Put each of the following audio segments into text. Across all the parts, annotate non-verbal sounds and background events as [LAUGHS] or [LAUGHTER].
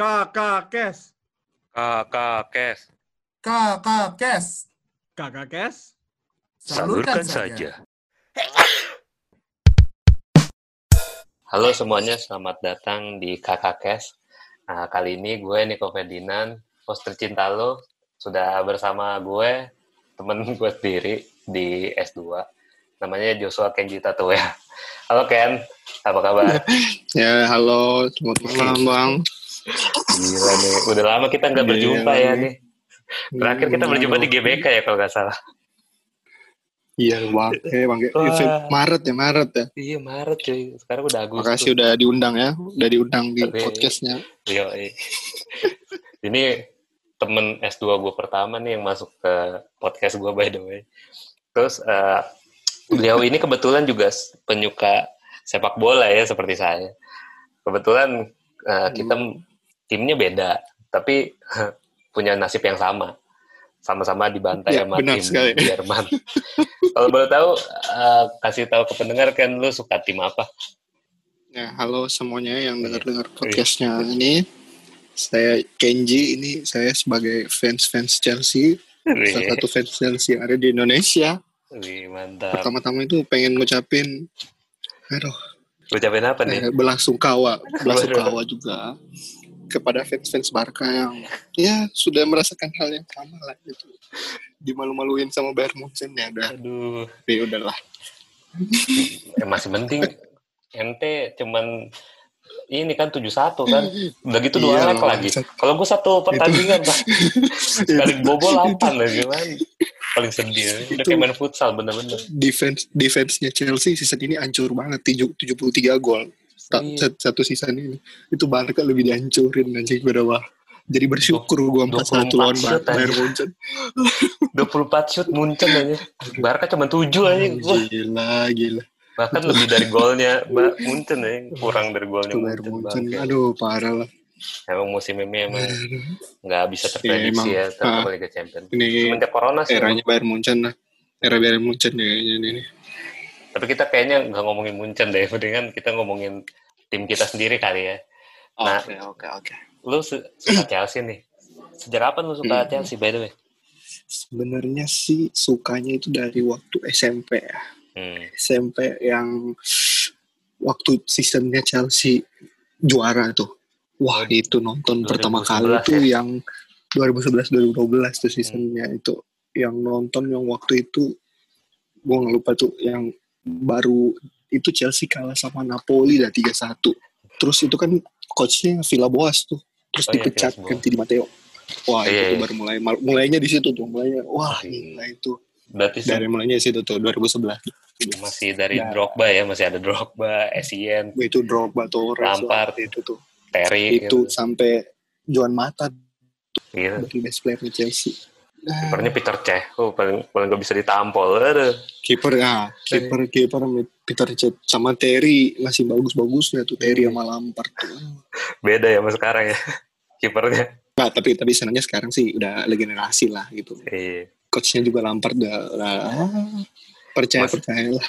Kakak Kes. Kakak Kes. Kakak Kes. Kakak Kes. Salurkan saja. Halo semuanya, selamat datang di Kakak Kes. Nah, kali ini gue Niko Ferdinand, host tercinta lo, sudah bersama gue, temen gue sendiri di S2. Namanya Joshua Kenji Tato ya. Halo Ken, apa kabar? [LAUGHS] Ya, halo. Selamat malam, Bang. Gila nih, udah lama kita nggak berjumpa ya nih. Terakhir kita Hmm, berjumpa di. GBK ya kalau nggak salah. Iya, Bang. Eh, Bang. Maret ya, Maret ya. Iya Maret cuy, sekarang udah Agustus. Makasih udah diundang ya. Udah diundang di Oke. podcastnya. Yo, [LAUGHS] ini temen S2 gue pertama nih yang masuk ke podcast gue by the way. Terus eh, beliau ini kebetulan juga penyuka sepak bola ya seperti saya. Kebetulan eh, kita m- timnya beda, tapi [LAUGHS] punya nasib yang sama. Sama-sama dibantai Ya, sama benar tim sekali. [LAUGHS] Jerman. Kalau boleh tahu, eh, kasih tahu ke pendengar kan lu suka tim apa? Ya, halo semuanya yang Iya. dengar-dengar podcastnya ini. Saya Kenji, ini saya sebagai fans-fans Chelsea. Salah satu fans Chelsea yang ada di Indonesia. wih, mantap. Pertama-tama itu pengen ngucapin, aduh, Ucapin apa nih? eh, belasungkawa, belasungkawa juga kepada fans-fans Barca yang ya sudah merasakan hal yang sama lah gitu. Dimalu-maluin sama Bayern Munchen ya udah, Aduh. ya udahlah. Eh, masih penting. Ente cuman ini kan 71 kan. Udah gitu dua Iya, leg lagi. kalau gue satu pertandingan pak. Sekali bobol 8 lah gimana paling sedih. Udah kayak main futsal bener-bener. Defense defense-nya Chelsea season ini hancur banget, tujuh- 73 gol. Iya. sat- Satu season ini. Itu Barca lebih dihancurin anjing wah. Jadi bersyukur gue 4-1 lawan 24 shoot, Bayern. Munchen. 24 shoot Munchen aja Barca cuma 7 aja Gila, gila. bahkan lebih dari golnya Munchen aja kurang dari golnya Bayern Munchen. Aduh, parah lah. emang musim ini emang nggak bisa terprediksi Iya, ya emang. terutama Ah. Liga Champions Ini semenjak corona sih eranya Bayern Munchen lah. Era Bayern Munchen ya ini. Tapi kita kayaknya nggak ngomongin Munchen deh, mendingan kita ngomongin tim kita sendiri kali ya. Nah. Oke, oke, oke. Lu su- suka Chelsea nih. Sejak kapan lu suka Hmm. Chelsea by the way? Sebenarnya sih sukanya itu dari waktu SMP ya. Hmm. SMP yang waktu seasonnya Chelsea juara tuh. Wah itu nonton pertama kali 2011 tuh ya? yang 2011-2012 tuh seasonnya itu. Yang nonton yang waktu itu gue nggak lupa tuh yang baru itu Chelsea kalah sama Napoli dah 3-1. Terus itu kan coachnya Villa Boas tuh. Terus Oh iya, dipecat Villas-Boas. ganti di Matteo. Wah Iya, itu tuh iya. baru mulai mulainya di situ tuh mulainya wah Hmm. gila itu Berarti dari mulainya di situ tuh 2011 masih dari Nah. Drogba ya, masih ada Drogba, Essien, itu Drogba Torres Lampard, itu tuh Terry itu gitu. sampai Juan Mata dari best player Chelsea Nah, Kipernya Peter Cech, oh, paling paling gak bisa ditampol. Kiper ah kiper kiper Peter Cech sama Terry masih bagus-bagusnya tuh Terry sama Lampard tuh Beda ya sama sekarang ya. [LAUGHS] Kipernya. nah, tapi tapi senangnya sekarang sih udah legenerasi lah gitu Iya. coachnya juga Lampard udah, udah ah, percaya Mas- percaya lah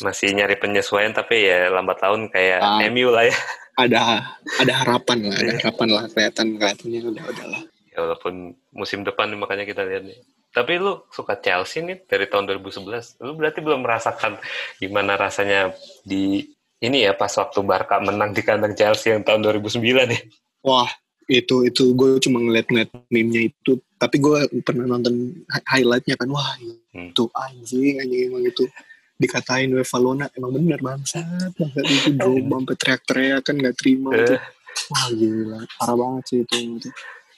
Masih nyari penyesuaian tapi ya lambat laun kayak Ah. MU lah ya. ada ada harapan lah ada Iya. harapan lah kelihatan kelihatannya udah udah lah Ya walaupun musim depan makanya kita lihat nih. Tapi lu suka Chelsea nih dari tahun 2011. Lu berarti belum merasakan gimana rasanya di ini ya pas waktu Barca menang di kandang Chelsea yang tahun 2009 nih. Wah, itu itu gue cuma ngeliat-ngeliat meme-nya itu. Tapi gue pernah nonton hi- highlight-nya kan. Wah, Hmm. itu anjing, anjing emang itu dikatain UEFA Lona emang bener bangsat bangsat itu Drogba sampai teriak-teriak kan nggak terima itu. Eh, wah gila parah banget sih itu, itu.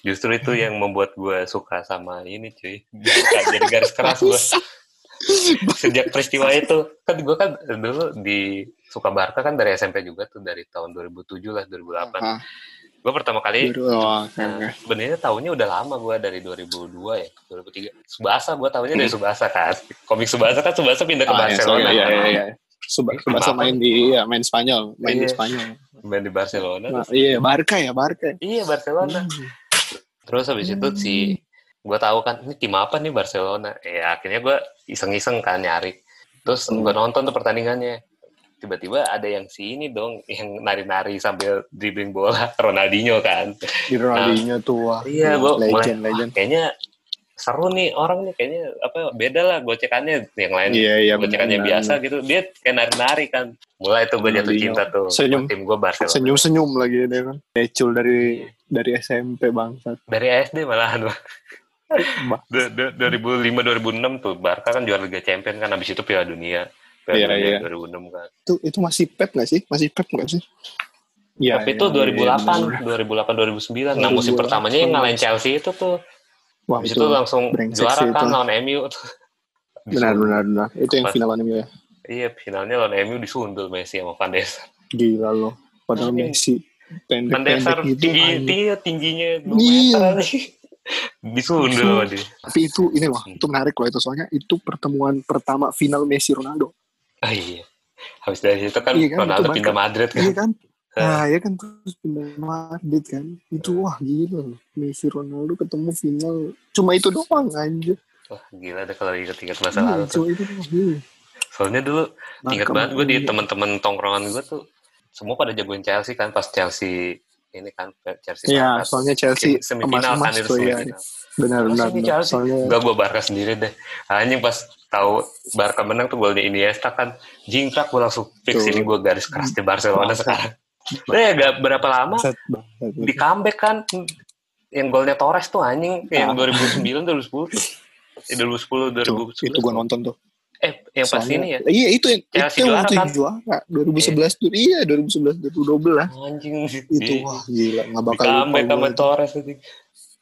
Justru itu yang membuat gue suka sama ini cuy. Barca jadi garis keras gue. Sejak peristiwa itu, kan gue kan dulu di suka Barca kan dari SMP juga tuh dari tahun 2007 lah 2008. Ah, Gue pertama kali oh, Nah, sebenarnya tahunnya udah lama gue dari 2002 ya, 2003. Subasa gue tahunya dari Subasa kan. Komik Subasa kan Subasa pindah ke Hmm. Ah, iya, Barcelona. iya, iya, iya. Suba, Subasa main di ya, main Spanyol, main di Iya. Spanyol. Main di Barcelona. Nah, iya, Barca ya, Barca. iya Barcelona. Hmm. Terus habis itu si gue tahu kan ini tim apa nih Barcelona. Ya akhirnya gue iseng-iseng kan nyari. Terus Hmm. gue nonton tuh pertandingannya. tiba-tiba ada yang si ini dong yang nari-nari sambil dribbling bola [LAUGHS] Ronaldinho kan Di Ronaldinho tuh wah. Iya, gua mulai- legend, legend. kayaknya seru nih orang nih kayaknya apa beda lah gocekannya yang lain Iya, iya. gocekannya benar, biasa gitu dia kayak nari-nari kan mulai tuh gue jatuh cinta tuh Senyum. tim gue Barcelona Senyum-senyum lagi dia kan. Necul dari dari SMP bangsat. dari SD malahan Bang. Bah. Du- du- 2005 2006 tuh Barca kan juara Liga Champions kan habis itu Piala Dunia Piala Iya, Dunia iya. 2006 kan Itu itu masih Pep nggak sih? Masih Pep nggak sih? Iya. tapi iya, itu iya, 2008 2008 2009 nah musim 2008. pertamanya yang ngalahin Chelsea itu tuh Wah, habis itu itu langsung juara kan lawan MU tuh benar benar benar. Itu yang final anime ya. iya finalnya lawan MU disundul Messi sama Van der Sar Gila loh. Padahal Anjing. Messi Pendek-pendek gitu. tinggi dia tingginya 2 Iya. meter [LAUGHS] disundul Tapi itu ini loh, itu menarik loh itu soalnya itu pertemuan pertama final Messi Ronaldo. oh iya habis dari itu kan Iya kan, Ronaldo pindah Madrid kan Iya kan? Nah, ya kan terus pindah Madrid kan. Itu wah gila. Messi Ronaldo ketemu final. Cuma itu doang anjir. Wah, gila deh kalau inget-inget masa Iya, lalu cuma itu doang. Iya. Soalnya dulu Barca banget gue di teman-teman tongkrongan gue tuh semua pada jagoin Chelsea kan pas Chelsea ini kan Chelsea Iya, soalnya Chelsea semifinal kan itu ya. Benar Masa benar. ini. Chelsea? Soalnya Enggak gue Barca sendiri deh. Anjing pas tahu Barca menang tuh golnya Iniesta kan jingkrak gue langsung fix Tuh. ini gue garis keras di Barcelona Bangsat. sekarang. Eh gak berapa lama bangsat banget. di comeback kan yang golnya Torres tuh anjing yang Ah. 2009 2010 tuh. Eh, 2010 Tuh, 2011 itu gua nonton tuh. Eh yang pas Soalnya- ini ya Iya, itu yang Chelsea itu yang juara kan? juara 2011 tuh. Iya, 2011 2012. anjing Itu wah gila, enggak bakal lupa sama. Torres anjing.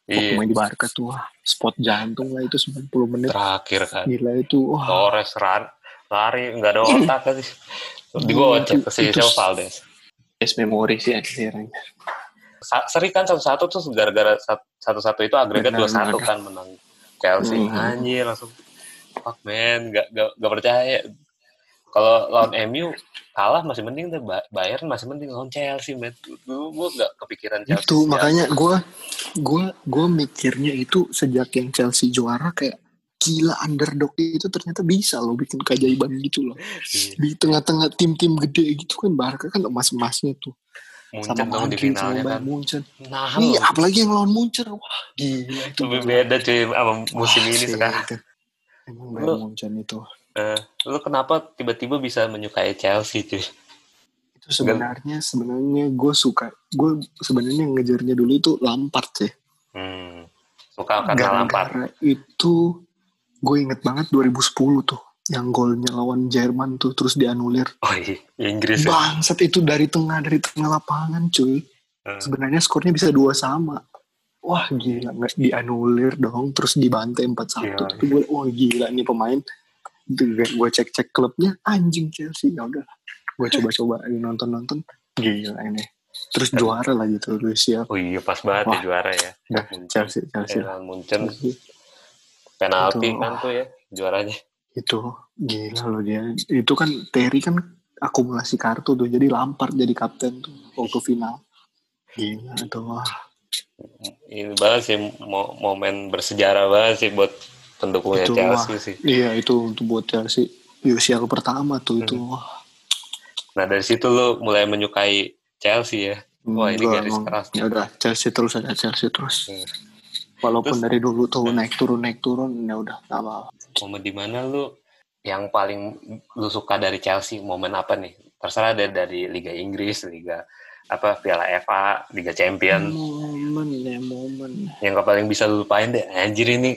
Waktu iya main di Barca tuh wah, spot jantung lah itu 90 menit. terakhir kan Gila itu wah. Torres ran, lari nggak ada otak kan sih di gua Iya, cek itu- ke si itu- Sel Valdes Yes, memori sih akhirnya. Seri kan satu-satu tuh gara-gara sat- satu-satu itu agregat 2-1 benar. kan menang Chelsea Hmm. anjir langsung fuck man. Gak, gak, gak percaya. Kalau lawan MU kalah masih mending deh Ba- Bayern masih mending lawan Chelsea man. Dulu gue gak kepikiran Chelsea itu makanya gue gue gue mikirnya itu sejak yang Chelsea juara kayak gila underdog itu ternyata bisa loh bikin keajaiban gitu loh. Iya. di tengah-tengah tim-tim gede gitu kan Barca kan emas-emasnya tuh. Munchen sama dong di finalnya kan. Munchen. Nah iya apalagi yang lawan Munchen. Wah gila itu lebih beda cuy sama musim Wah, ini sekarang. itu. Emang Bayern Munchen itu. Eh, lu kenapa tiba-tiba bisa menyukai Chelsea cuy? Itu sebenarnya sebenarnya gue suka gue sebenarnya ngejarnya dulu itu Lampard sih. Hmm. suka karena Lampard. gara-gara itu gue inget banget 2010 tuh yang golnya lawan Jerman tuh terus dianulir. Oh iya Inggris ya? Bangsat itu dari tengah dari tengah lapangan cuy. Hmm. sebenarnya skornya bisa dua sama wah gila. Nggak dianulir dong terus dibantai 4-1 Iya. tapi gue wah gila nih pemain. Itu gue cek cek klubnya anjing Chelsea. Ya udah gue coba coba nonton nonton gila ini. Terus juara lagi tuh Lucia Oh iya pas banget Wah. ya juara ya. Udah. Chelsea Chelsea. Eh, lawan Munchen Chelsea. penalti Itu, kan tuh ya juaranya. itu gila loh dia. Itu kan Terry kan akumulasi kartu tuh jadi Lampard jadi kapten tuh waktu final. Gila tuh wah Ini banget sih mo- momen bersejarah banget sih buat pendukungnya Itu, Chelsea wah. sih. iya itu untuk buat Chelsea UCL pertama tuh itu Hmm. wah Nah dari situ lu mulai menyukai Chelsea ya. Wah, ini Enggak, garis keras. ya udah Chelsea terus aja Chelsea terus Hmm. walaupun Terus- dari dulu tuh naik turun naik turun ya udah nggak apa Momen di mana lu yang paling lu suka dari Chelsea? Momen apa nih? Terserah deh dari Liga Inggris, Liga apa Piala FA, Liga Champion. momen ya momen Yang gak paling bisa lu lupain deh. Anjir ini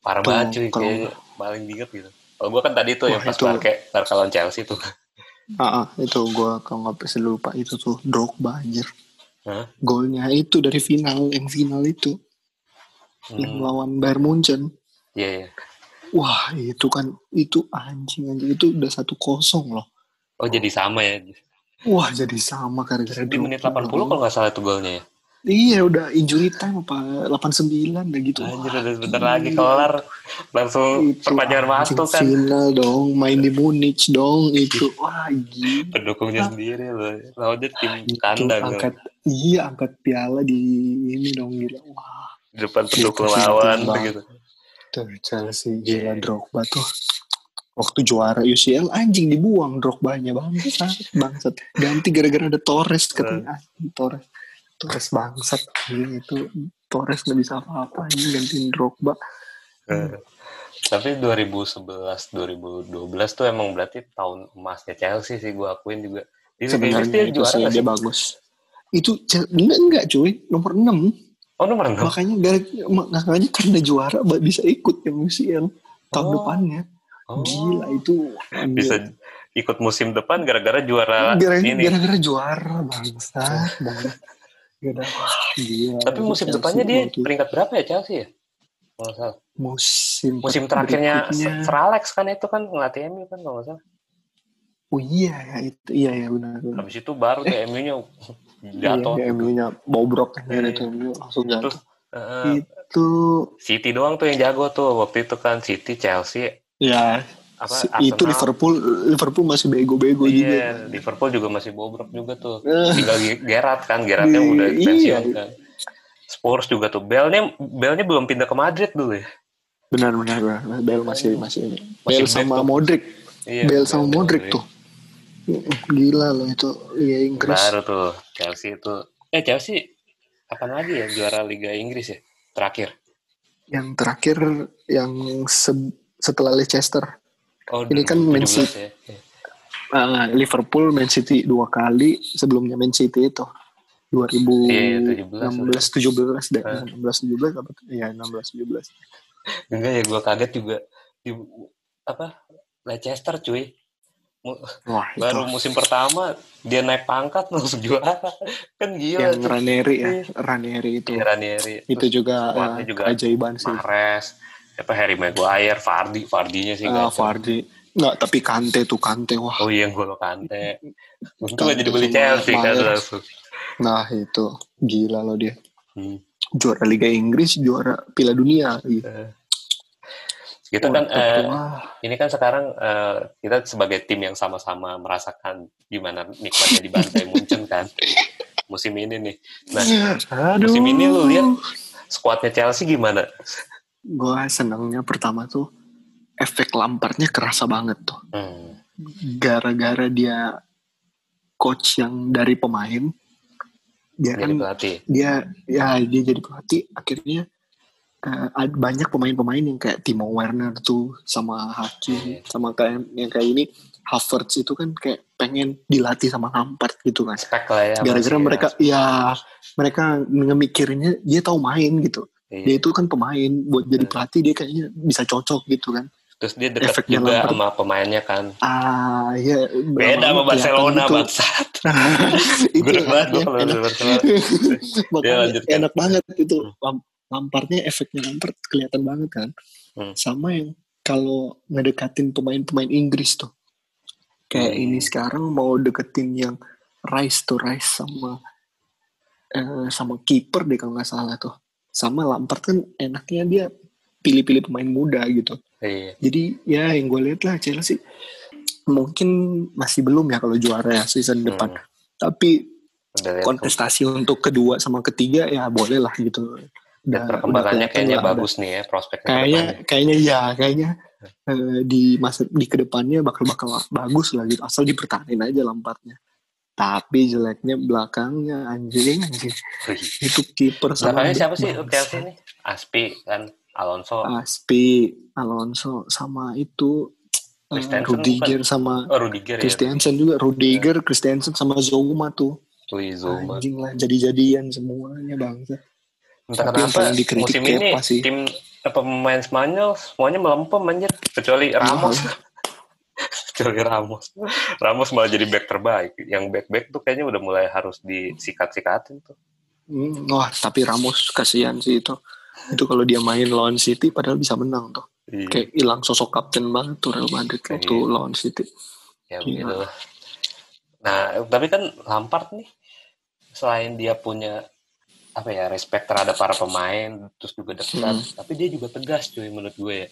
parah Tuh, banget cuy. kalau- paling diinget gitu. Kalau gue kan tadi tuh yang pas itu- Barca, Barca lawan Chelsea tuh. ah, ah, itu gue kalau nggak bisa lupa itu tuh Drogba anjir Hah? golnya itu dari final yang final itu yang Hmm. lawan Bayern Munchen Iya, iya. wah itu kan itu anjing anjing itu udah satu kosong loh Oh jadi sama ya. Wah jadi sama gara-gara Di menit Drogba 80 kalau nggak salah itu golnya ya. iya udah injury time apa 89 udah gitu Anjir udah sebentar lagi kelar. Langsung Itu perpanjangan waktu kan. final dong main di Munich dong itu wah gila Pendukungnya sendiri loh. Lawannya tim itu kandang. angkat iya angkat piala di ini dong gila wah Di depan pendukung lawan gitu. tuh Chelsea gila Drogba tuh waktu juara UCL anjing dibuang Drogba-nya bangsat. Bangsat. Ganti gara-gara ada Torres katanya. Anjing Torres. Torres bangsat. Anjing itu Torres nggak bisa apa-apa ini gantiin Drogba. Eh, Tapi 2011 2012 tuh emang berarti tahun emasnya Chelsea sih gue akuin juga. Di sebenarnya itu juara dia bagus. Itu enggak enggak cuy. Nomor 6 Oh nomor enam. makanya gara makanya karena juara bisa ikut yang UCL tahun Oh. depannya Oh. gila itu Bisa ikut musim depan gara-gara juara gara- ini. gara-gara juara bangsa banget Gara- gila. Tapi musim Chelsea depannya dia waktu- peringkat berapa ya Chelsea ya? Salah. musim Musim terakhirnya berikutnya- Sir Alex kan itu kan ngelatih MU kan kalau nggak salah. oh iya ya itu iya ya benar benar. Habis itu baru tuh MU-nya jatuh. iya, MU-nya bobrok kan Iya. itu MU langsung jatuh Terus eh, itu City doang tuh yang jago tuh waktu itu kan City, Chelsea, ya apa Arsenal. itu Liverpool Liverpool masih bego-bego juga Iya, Liverpool juga masih bobrok juga tuh. Eh. Tinggal Ge- Gerrard kan, Gerrardnya Iya, udah iya. pensiun kan. Spurs juga tuh. Bellnya Bellnya belum pindah ke Madrid dulu ya. benar benar benar. Bale masih masih ini Masih Bale back sama tuh. Modric Iya, Bale sama Bale, Modric tuh gila loh itu Liga Inggris Baru tuh Chelsea itu. Eh Chelsea kapan lagi ya juara Liga Inggris ya? Terakhir. yang terakhir yang se- setelah Leicester Oh, Ini kan 2017 Man City. ya. Ah, Liverpool Man City dua kali sebelumnya Man City itu 2016 17 deh Ah. 16 17 apa tuh? Iya 16 17 Enggak ya, gue kaget juga di apa Leicester cuy. Wah Baru itu musim pertama dia naik pangkat [LAUGHS] langsung juara. Kan gila yang tuh. Ranieri ya Iya. Ranieri itu Iya, Ranieri. itu juga squadnya ah, juga keajaiban sih Mahrez, apa Harry Maguire, Vardy, Vardy-nya sih Ah. Fardi nggak tapi Kante tuh Kante wah Oh iya, Golo Kante. Untung aja dibeli Chelsea kan langsung. nah itu gila loh dia Hmm. juara Liga Inggris juara Piala Dunia gitu. Kita kan eh, wah. ini kan sekarang eh, kita sebagai tim yang sama-sama merasakan gimana nikmatnya dibantai Munchen kan. Musim ini nih. Nah, Aduh. musim ini lu lihat skuadnya Chelsea gimana? Gue senangnya pertama tuh efek Lampardnya kerasa banget tuh Hmm. gara-gara dia coach yang dari pemain dia Jadi kan pelatih. dia ya dia jadi pelatih akhirnya ad- banyak pemain-pemain yang kayak Timo Werner tuh sama Haki Iya. sama kayak yang kayak ini Havertz itu kan kayak pengen dilatih sama Lampard gitu kan Spek lah ya. gara-gara mereka ya mereka ngemikirinnya dia tahu main gitu Iya. dia itu kan pemain buat jadi Hmm. pelatih dia kayaknya bisa cocok gitu kan Terus dia dekat efeknya juga Lampard. sama pemainnya kan. ah ya Beda sama Barcelona gitu. bangsat. [LAUGHS] itu Gue banget gue enak. [LAUGHS] Makanya Ya, lanjutkan. enak banget itu Lam- Lampardnya efeknya Lampard kelihatan banget kan Hmm. sama yang kalau ngedekatin pemain-pemain Inggris tuh kayak Hmm. ini sekarang mau deketin yang Rice tuh Rice sama eh, sama kiper deh kalau nggak salah tuh sama Lampard kan enaknya dia pilih-pilih pemain muda gitu Iya. jadi ya yang gue lihat lah Chelsea mungkin masih belum ya kalau juara ya season depan Hmm. tapi Udah lihat kontestasi untuk kedua sama ketiga ya boleh lah gitu. Dan perkembangannya kayaknya lah, bagus nih ya prospeknya. Kayaknya kayaknya ya kayaknya eh, di masa di ke depannya bakal bakal bagus lah gitu asal dipertahanin aja Lampardnya. Tapi jeleknya belakangnya anjing anjing itu kiper sama Belakangnya siapa sih. Chelsea nih? Aspi kan, Alonso, Aspi, Alonso sama itu eh, Christensen Rudiger sama oh, Rudiger ya. Christiansen juga Rudiger, Christiansen sama Zouma tuh Zuma. anjing lah jadi-jadian semuanya bangsa. Entah Tapi kenapa musim ini sih. tim apa pemain Spanyol semuanya melempem anjir kecuali Ramos. Kecuali Ramos. Ramos malah jadi back terbaik. Yang back-back tuh kayaknya udah mulai harus disikat-sikatin tuh. Hmm, wah, tapi Ramos kasihan sih itu. Itu kalau dia main lawan City padahal bisa menang tuh. Iya. Kayak hilang sosok kapten banget tuh Real Madrid waktu Iya. lawan City. Ya begitu. Nah, tapi kan Lampard nih selain dia punya apa ya respect terhadap para pemain terus juga dekat Hmm. tapi dia juga tegas cuy menurut gue ya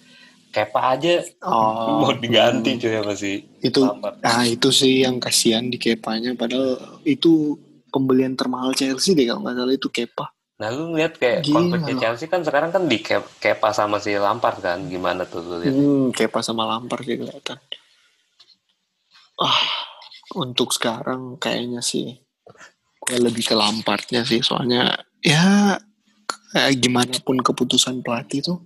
Kepa aja Oh, mau diganti hmm. cuy sama si Itu Lampard ah itu sih yang kasihan di Kepanya padahal itu pembelian termahal Chelsea deh kalau nggak salah itu Kepa. Nah lu lihat kayak Gila konfliknya. Chelsea kan sekarang kan di Ke- Kepa sama si Lampard kan gimana tuh lu lihat? Hmm, Kepa sama Lampard sih kelihatan. Ah, untuk sekarang kayaknya sih gue lebih ke Lampardnya sih, soalnya ya kayak gimana pun keputusan pelatih tuh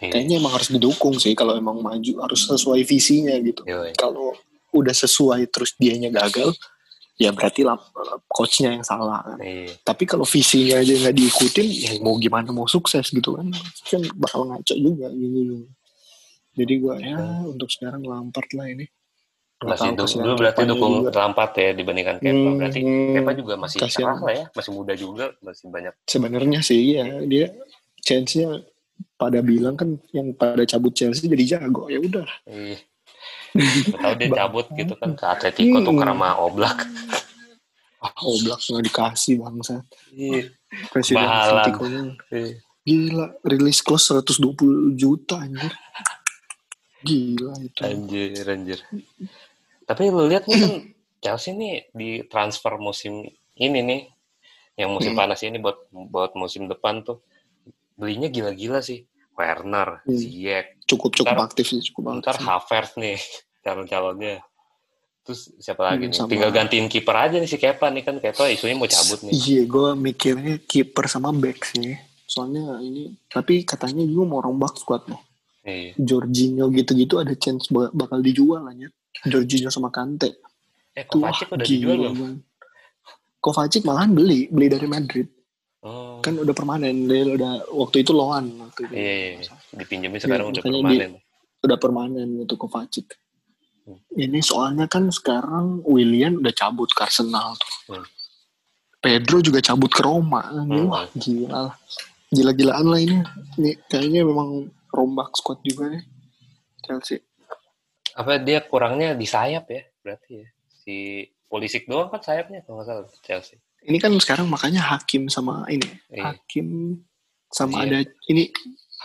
Iya. kayaknya emang harus didukung sih kalau emang maju harus sesuai visinya gitu. Yoi. Kalau udah sesuai terus dianya gagal, ya berarti lam- coachnya yang salah kan. Iya. Tapi kalau visinya aja nggak diikutin, ya mau gimana mau sukses gitu kan? Kan bakal ngaco juga gitu. Jadi gue ya untuk sekarang Lampard lah ini. Masih tahu du- kasihan lu berarti dukung juga. Lampard ya dibandingkan Kepa. Hmm, Berarti hmm, Kepa juga masih kasihan. lah ya, masih muda juga, masih banyak. Sebenarnya sih ya dia chance-nya pada bilang kan yang pada cabut Chelsea jadi jago ya udah. Iya. Tahu dia cabut gitu kan ke Atletico tuh Hmm. karena Oblak. Ah, Oblak nggak dikasih bangsa. Iya. Presiden. Iya. Gila, rilis close 120 juta anjir. Gila itu. Anjir, anjir. Tapi lu lihat nih kan Chelsea nih di transfer musim ini nih, yang musim Hmm. panas ini buat buat musim depan tuh belinya gila-gila sih. Werner, Hmm. Ziyech, Cukup cukup Ntar- aktif sih, cukup ntar aktif. Havertz nih [LAUGHS] calon-calonnya. Terus siapa lagi Hmm, nih? sama- Tinggal gantiin kiper aja nih si Kepa nih kan Kepa isunya mau cabut nih. Iya, gue mikirnya kiper sama back sih. Soalnya ini, tapi katanya juga mau rombak squad nih. Iya. Jorginho gitu-gitu ada chance ba- bakal dijual aja. Jorginho sama Kante. Eh, Kovacic udah dijual belum? banget. Kovacic malahan beli, beli dari Madrid. Oh. Kan udah permanen, dia udah waktu itu loan waktu itu. Iya, iya, iya. Dipinjemin sekarang Iya, udah makanya permanen. Udah permanen untuk Kovacic. Hmm. Ini soalnya kan sekarang William udah cabut ke Arsenal tuh. Hmm. Pedro juga cabut ke Roma. Hmm. Wah, gila lah. Gila-gilaan lah ini. Ini kayaknya memang rombak squad juga nih. Chelsea. Apa dia kurangnya di sayap ya? Berarti ya. Si Pulisic doang kan sayapnya kalau nggak salah Chelsea. Ini kan sekarang makanya Hakim sama ini. Iya. Hakim sama Iya. ada ini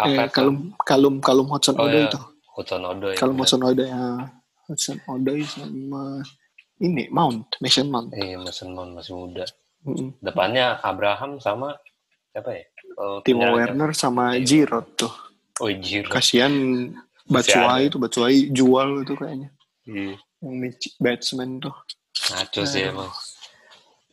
eh, kalum kalum kalum Hudson Oh, Odoi iya. itu. Hudson Odoi. Kalum bener. Hudson Odoi ya. Hudson Odoi sama ini Mount, Mason Mount. Iya, Mason Mount masih muda. Mm-mm. Depannya Abraham sama siapa ya? Oh, Timo Werner sama Iya. Giroud tuh. Oh, Giroud. Kasihan Batshuayi itu Batshuayi jual itu kayaknya. Iya. Yang batsman tuh. Ngaco sih emang.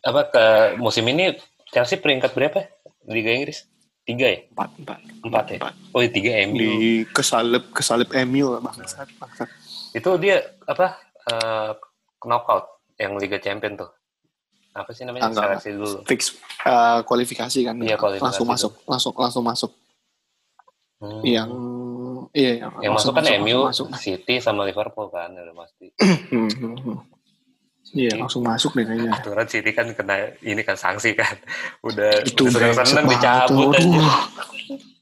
Apa ke musim ini Chelsea peringkat berapa? ya? Liga Inggris? Tiga ya? Empat, empat. Empat ya? Empat. Oh, tiga MU. Di kesalip kesalip MU lah bangsat, bangsat. Itu dia apa? eh, knockout yang Liga Champion tuh. Apa sih namanya? Enggak, Seleksi dulu. Fix eh, kualifikasi kan. Iya, kualifikasi langsung tuh. masuk, langsung langsung masuk. Hmm. Yang iya yang, Yang masuk kan MU, langsung masuk. City sama Liverpool kan udah pasti. Iya, langsung masuk deh kayaknya. Aturan City kan kena ini kan sanksi kan. [LAUGHS] Udah Itu seneng dicabut aja.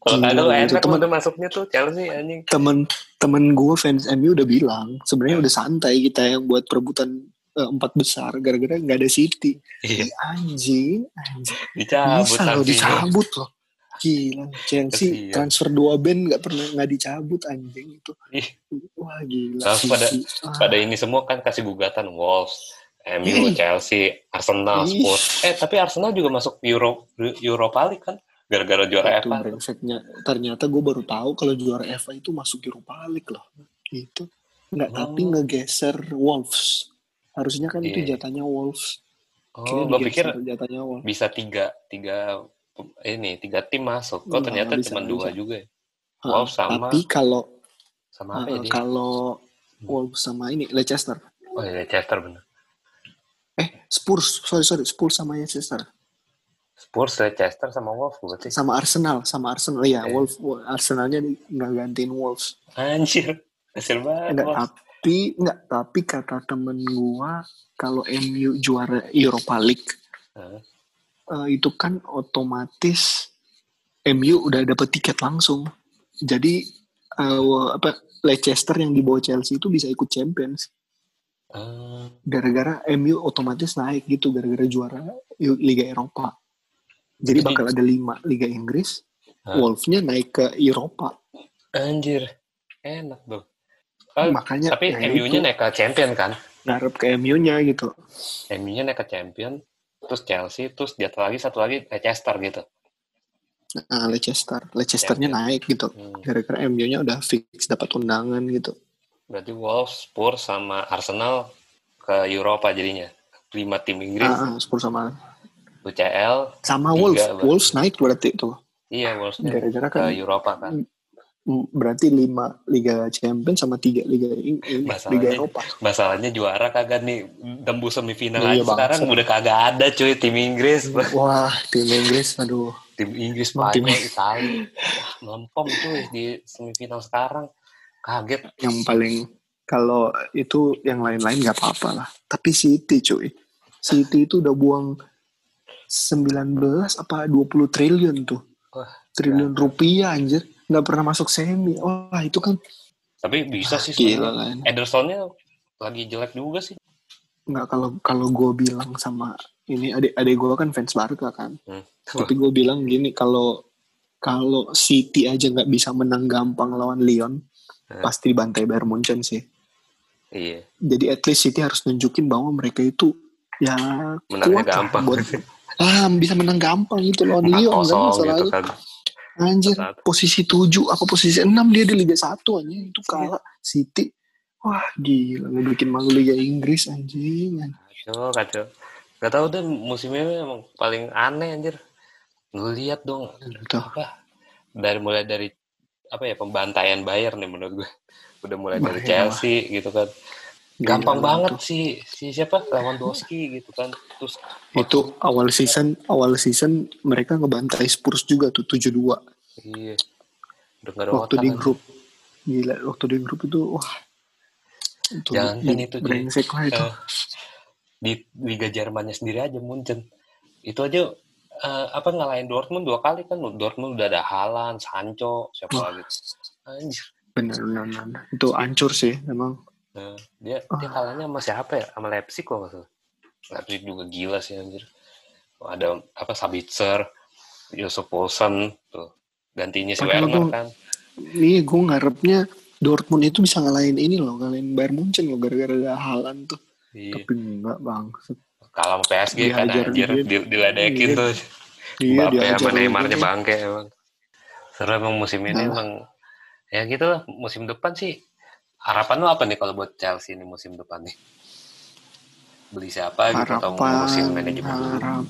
Kalau itu enak temen- udah masuknya tuh Chelsea anjing. temen temen gue fans MU udah bilang sebenarnya udah santai kita yang buat perebutan eh, empat besar gara-gara nggak ada City. Iya, anjing anjing. Dicabut bisa loh dicabut loh. Gila Chelsea transfer dua band nggak pernah nggak dicabut anjing itu. Wah gila. Langsung pada-. Ah, Pada ini semua kan kasih gugatan Wolves, MU. Chelsea, Arsenal. Spurs. Eh tapi Arsenal juga masuk Euro Europa League kan? Gara-gara juara itu FA. brengseknya ternyata gue baru tahu kalau juara FA itu masuk Europa League loh gitu nggak Oh. tapi ngegeser Wolves harusnya kan itu Iya. jatahnya Wolves Oh, Kayaknya gue pikir jatahnya Wolves bisa tiga, tiga ini tiga tim masuk. Oh Nggak, ternyata bisa, cuma dua bisa. juga. ya. Wolves sama Tapi kalau sama apa ya kalau Wolves sama ini Leicester. Oh iya Leicester bener. Eh Spurs, sorry sorry Spurs sama Leicester. Spurs, Leicester sama Wolves berarti. Sama Arsenal, sama Arsenal ya. Eh. Wolves Arsenalnya nggak gantiin Wolves. Anjir, hasil banget. Enggak tapi enggak tapi kata temen gua kalau MU juara Europa League eh, itu kan otomatis MU udah dapet tiket langsung. Jadi eh, apa Leicester yang di bawah Chelsea itu bisa ikut Champions. Ah, gara-gara MU otomatis naik gitu gara-gara juara Liga Eropa. Jadi Jadi- bakal ada lima Liga Inggris? Wolves-nya naik ke Eropa. anjir, enak dong. Oh, Makanya tapi ya MU-nya naik ke champion kan? ngarep ke MU-nya gitu. MU-nya naik ke champion, terus Chelsea, terus di atas lagi satu lagi Leicester gitu. Nah, Leicester. Leicesternya naik gitu. Hmm. Gara-gara MU-nya udah fix dapat undangan gitu. Berarti Wolves, Spurs sama Arsenal ke Eropa jadinya. Lima tim Inggris, ah, Spurs sama UCL, sama Wolves. berarti. Wolves naik berarti tuh. iya Wolves Gara-gara ke kan Eropa kan. berarti lima Liga Champions sama tiga Liga Ing- Ing- Masalahnya- Liga Eropa. Masalahnya juara kagak nih tembus semifinal Iya, aja sekarang udah kagak ada cuy tim Inggris. Wah, tim Inggris aduh. tim Inggris, Spanyol, Italia. Wah, melempem cuy di semifinal sekarang. Kaget. Yang paling kalau itu yang lain-lain nggak apa-apa lah. Tapi City cuy. City itu udah buang 19 apa 20 triliun tuh. Wah, Triliun rupiah anjir. Nggak pernah masuk semi. Wah, itu kan Tapi bisa sih gila kan. Edersonnya lagi jelek juga sih. Nggak kalau kalau gue bilang sama ini adik adik gue kan fans Barca kan. Hmm. Tapi gue bilang gini kalau kalau City aja nggak bisa menang gampang lawan Lyon, Hmm. pasti dibantai Bayern Munchen sih. Iya. Jadi at least City harus nunjukin bahwa mereka itu ya Menangnya kuat lah gampang. buat ah bisa menang gampang itu lawan Lyon kan 4-0 gitu masalahnya. kan. Anjir, posisi 7 apa posisi 6 dia di Liga 1 anjing itu kalah City. Wah, gila ngebikin malu Liga Inggris anjing. Kacau, kacau. Gak tau deh musim ini emang paling aneh anjir. Lihat dong Tuh. apa dari mulai dari apa ya pembantaian Bayern nih menurut gue. [LAUGHS] Udah mulai dari Bayern Chelsea gitu kan. Gila Gampang banget tuh. sih si siapa Lewandowski gitu kan. Terus Itu awal season awal season mereka ngebantai Spurs juga tuh 7-2 iya. Udah gak ada waktu di kan. grup. Gila, waktu di grup itu wah. Itu Jangan di- itu, Ji. brengsek lah itu. Eh, di Liga Jermannya sendiri aja Munchen. Itu aja eh, apa ngalahin Dortmund dua kali kan Dortmund udah ada Haaland, Sancho, siapa Wah. lagi. Anjir. Bener, bener, bener. Itu hancur sih memang. Nah, dia dia Ah. kalahnya sama siapa ya? Sama Leipzig kok nggak salah. Leipzig juga gila sih anjir. Ada apa Sabitzer, Yusuf Poulsen tuh. Gantinya si Padahal Werner gua- kan. Nih gue ngarepnya Dortmund itu bisa ngalahin ini loh, ngalahin Bayern Munchen loh gara-gara ada Haaland tuh. Iya. Tapi enggak bang. Kalah sama PSG kan anjir, di, diledekin Iya. tuh. Iya dia sama Neymarnya bangke emang. Seru emang musim ini Nah. emang ya gitu lah musim depan sih. Harapan lo apa nih kalau buat Chelsea nih musim depan nih? Beli siapa gitu atau Harapan, manajemen harap,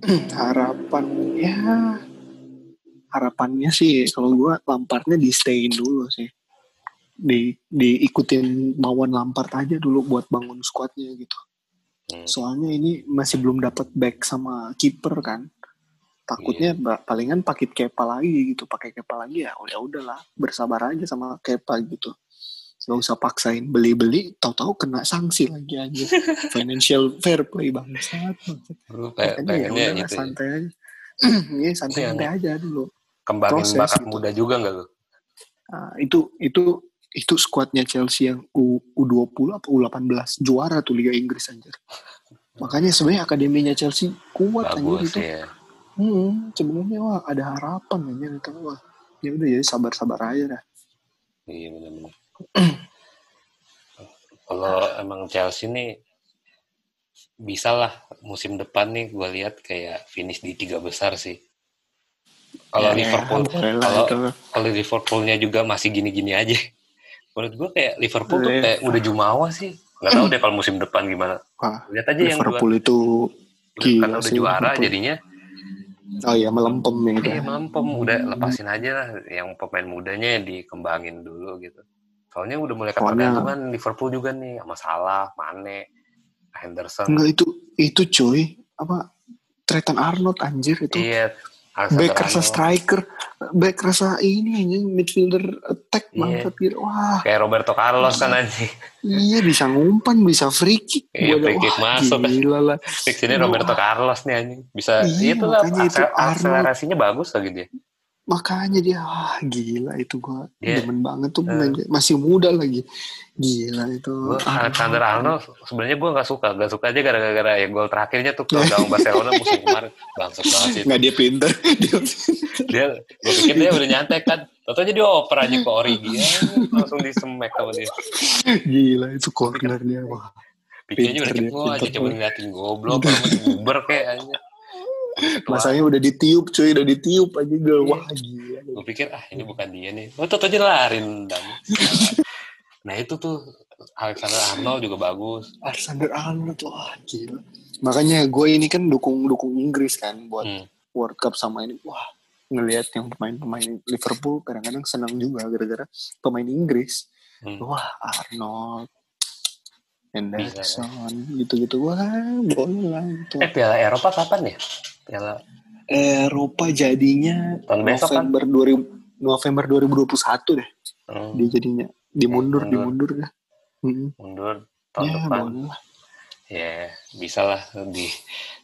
[CLEARS THROAT] harapan ya harapannya sih kalau gue Lampardnya di stayin dulu sih di diikutin mauan Lampard aja dulu buat bangun squadnya gitu Hmm. soalnya ini masih belum dapat back sama kiper kan takutnya Iya. ba- palingan pakai Kepa lagi gitu pakai Kepa lagi ya ya udahlah bersabar aja sama Kepa gitu Gak usah paksain beli-beli tahu-tahu kena sanksi lagi aja [LAUGHS] financial fair play kayak Makanya ya udahlah gitu ya. santai aja [CLEARS THROAT] Iya santai-santai aja dulu Kembangin proses bakat gitu. muda juga nggak lu? Nah, itu itu itu skuadnya Chelsea yang U, U20 apa U18 juara tuh Liga Inggris anjir. Makanya sebenarnya akademinya Chelsea kuat anjir Bagus itu. ya. Hmm, sebenarnya wah ada harapan anjir itu wah. Ya udah jadi sabar-sabar aja dah. Iya benar-benar. Kalau emang Chelsea nih bisa lah musim depan nih gue lihat kayak finish di tiga besar sih. Kalau Ya, Liverpool, itu. kalau Liverpoolnya juga masih gini-gini aja. Menurut gue kayak Liverpool tuh Iya. kayak udah jumawa sih. Gak tahu deh kalau musim depan gimana. Wah, Lihat aja yang Liverpool itu karena udah juara Liverpool. jadinya oh ya melempem ya. Iya melempem, udah lepasin aja lah yang pemain mudanya dikembangin dulu gitu. Soalnya udah mulai ketergantungan Liverpool juga nih sama Salah, Mane, Henderson. Enggak itu itu cuy apa Tretan Arnold anjir itu. Iya, Back rasa striker, back rasa ini anjing midfielder attack Iya. bangsat gitu. Wah, Kayak Roberto Carlos kan anjing. iya bisa ngumpan, bisa free kick. Iya, free kick masuk. Gila lah. Fix ini Roberto Carlos nih anjing. Bisa Iya, itu lah makanya itu aksel- Arnold. akselerasinya bagus lagi dia. Makanya dia wah gila itu gua Iya. demen banget tuh dia. masih muda lagi. Gila itu. Gua Alexander Arnold sebenarnya gue nggak suka, nggak suka aja gara-gara ya gol terakhirnya tuh [LAUGHS] ke gawang Barcelona musim kemarin bangsat banget sih. Nggak dia pinter. [LAUGHS] dia Dia, gue pikir dia udah nyantai kan, Tau dia dioper aja ke Origi, ya, langsung disemek sama dia. gila itu corner dia. Wah. Pikirnya udah cepu aja, coba ngeliatin goblok, [LAUGHS] sama dibuber kayak aja. Masanya udah ditiup cuy, udah ditiup aja gue. Wah gila. Gue pikir ah ini bukan dia nih. Oh tuh aja lari nendang. [LAUGHS] nah itu tuh Alexander Arnold juga bagus. Alexander Arnold wah gila. Makanya gue ini kan dukung dukung Inggris kan buat Hmm. World Cup sama ini. Wah ngelihat yang pemain-pemain Liverpool kadang-kadang senang juga gara-gara pemain Inggris. Hmm. Wah Arnold. Henderson gitu-gitu. Wah boleh lah itu. Eh Piala Eropa kapan ya? Piala Eropa jadinya Tahun besok kan? November 2000 November 2021 deh hmm, dia jadinya dimundur Mundur. dimundur dah. Hmm. mundur tahun Ya, depan. boleh. Ya bisa lah di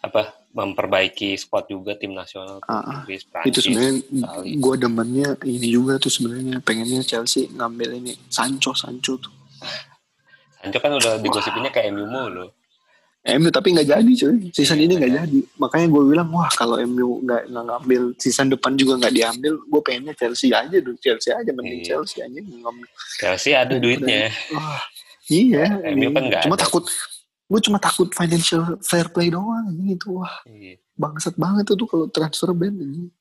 apa memperbaiki squad juga tim nasional ah. Inggris, itu Prancis. sebenarnya Itali. gue demennya ini juga tuh sebenarnya pengennya Chelsea ngambil ini Sancho Sancho tuh Sancho kan udah digosipinnya kayak MU mulu. MU tapi nggak jadi cuy season Iya, ini nggak jadi makanya gue bilang wah kalau MU nggak ngambil season depan juga nggak diambil gue pengennya Chelsea aja tuh Chelsea aja mending Iya. Chelsea aja ngambil Chelsea ada duitnya. wah iya MU kan nggak cuma ada. takut gue cuma takut financial fair play doang gitu wah Iya. bangsat banget tuh kalau transfer ban ini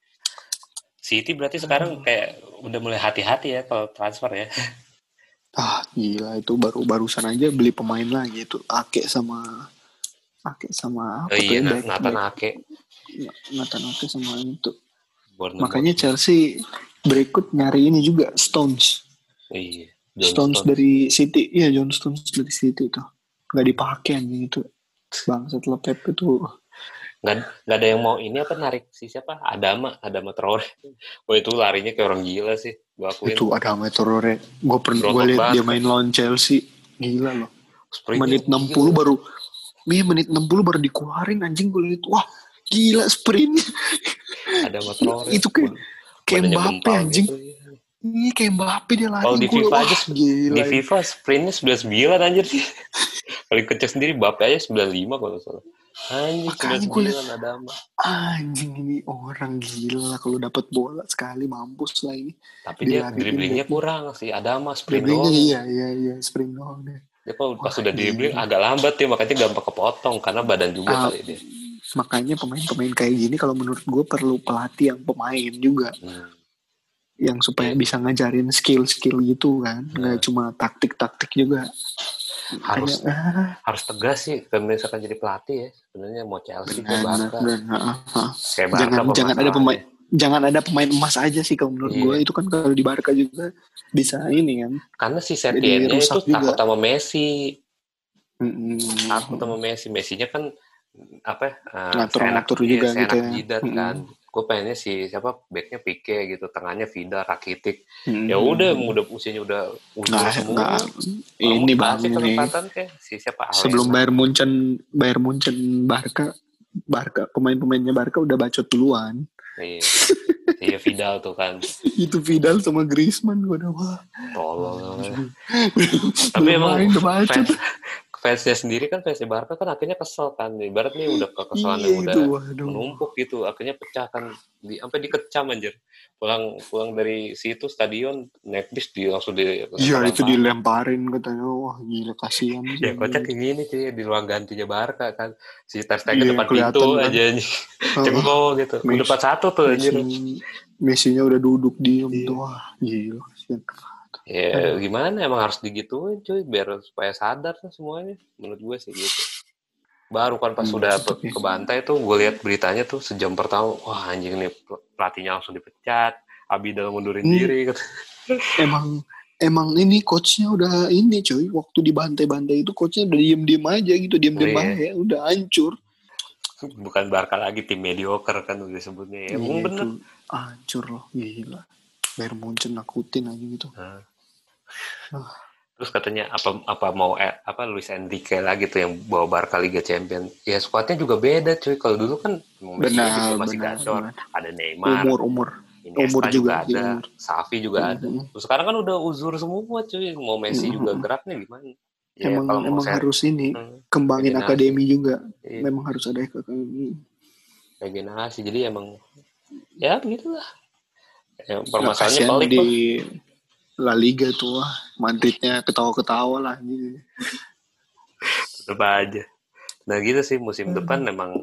City berarti sekarang kayak udah mulai hati-hati ya kalau transfer ya. Ah gila itu baru barusan aja beli pemain lagi itu Ake sama Ake sama apa Oh iya, tuh ya, Nathan Ake. Nathan Ake sama itu Bournemouth. makanya Chelsea berikut nyari ini juga Stones Iya. John Stones Stones. dari City iya John Stones dari City itu nggak dipakai anjing itu bangsat lah Pep itu nggak nggak ada yang mau ini apa narik si siapa Adama Adama Traore [LAUGHS] oh itu larinya kayak orang gila sih gua akuin itu ada Meteorore gue pernah gue liat dia main lawan Chelsea. Gila loh. Sprintnya menit 60 baru Iya menit 60 baru dikeluarin anjing. Gue liat wah gila sprint. Adama Traore itu kayak kayak Mbappe anjing. gitu. Iya kayak Mbappe dia lari Kalau di FIFA aja, gila. di FIFA sprintnya 99 anjir. Sih paling kecil sendiri Mbappe aja 95 kalau salah anjir Makanya 99 Adama Anjing ini orang gila kalau dapat bola sekali mampus lah ini. tapi dia Dilariin dribblingnya kurang sih Adama sprint Dribblingnya doang iya iya iya sprint doang deh. dia kalau pas Wah, udah dribbling agak lambat ya makanya gampang kepotong karena badan juga Ah. kali dia Makanya pemain-pemain kayak gini kalau menurut gue perlu pelatih yang pemain juga Hmm. yang supaya bisa ngajarin skill-skill gitu kan, nggak cuma taktik-taktik juga. Harus- ah, harus tegas sih kalau misalkan jadi pelatih ya sebenarnya mau Chelsea ke Barca kayak Barca Jangan jangan ada pemain jangan ada pemain emas aja sih kalau menurut Iya. gue itu kan kalau di Barca juga bisa ini kan. karena si Setiennya itu juga. takut sama Messi Mm-mm. takut sama Messi Messinya kan apa eh, Ngatur-ngatur seenak- juga iya, gitu ya. jidat Mm-mm. kan gue pengennya si siapa backnya Pique gitu tengahnya Vida Rakitic. Mm. ya udah udah usianya udah usia nggak semua. Kalau ini bang ini kesempatan kayak si siapa sebelum Alena. Bayern Munchen Bayern Munchen Barca Barca pemain-pemainnya Barca udah bacot duluan. Iya. Iya Vidal tuh kan. [LAUGHS] Itu Vidal sama Griezmann gue udah wah. Tolong tapi emang udah fans, fansnya sendiri kan fansnya Barca kan akhirnya kesel kan. Ibarat nih udah kekesalan iya udah menumpuk gitu akhirnya pecah kan di sampai dikecam anjir. Pulang pulang dari situ stadion naik bis di langsung di iya itu di dilemparin katanya. Wah gila kasihan. Ya kocak kayak gini cuy di ruang gantinya Barca kan. Si Ter Stegen Iya, depan pintu kan. aja anjing Oh, cengko gitu. Messi. 4 satu tuh anjir. Messi Messinya udah duduk diem. Iya. tuh wah gila kasihan ya gimana? Emang harus digituin cuy biar supaya sadar kan semuanya menurut gue sih gitu. Baru kan pas Hmm, sudah ke bantai tuh gue lihat beritanya tuh sejam pertama wah anjing nih pelatihnya langsung dipecat Abidal mundurin Hmm. diri gitu. emang emang ini coachnya udah ini cuy waktu di bantai-bantai itu coachnya udah diem-diem aja gitu diem-diem Oh, iya. aja udah hancur. Bukan Barca lagi tim mediocre kan udah disebutnya ya, emang Iya, bener. hancur loh gila. Bayern Munchen nakutin aja gitu. Nah. Ah. Terus katanya apa apa mau eh, apa Luis Enrique lagi tuh yang bawa Barca Liga Champion. Ya skuadnya juga beda cuy. Kalau dulu kan benar juga masih benar, gacor. benar. Ada Neymar, umur umur Iniesta umur juga, juga, ada, umur. Xavi juga ada. Mhm. Terus sekarang kan udah uzur semua cuy. Mau Messi Mhm. juga geraknya gimana? Ya, emang kalau emang saya- harus ini Hmm, kembangin Regenerasi. akademi juga iya, memang harus ada akademi regenerasi. Jadi emang ya begitulah. Ya, Nggak, permasalahannya pelik di lah. La Liga tuh wah Madridnya ketawa-ketawa lah gitu. Tetep aja. Nah gitu sih musim Hmm. depan memang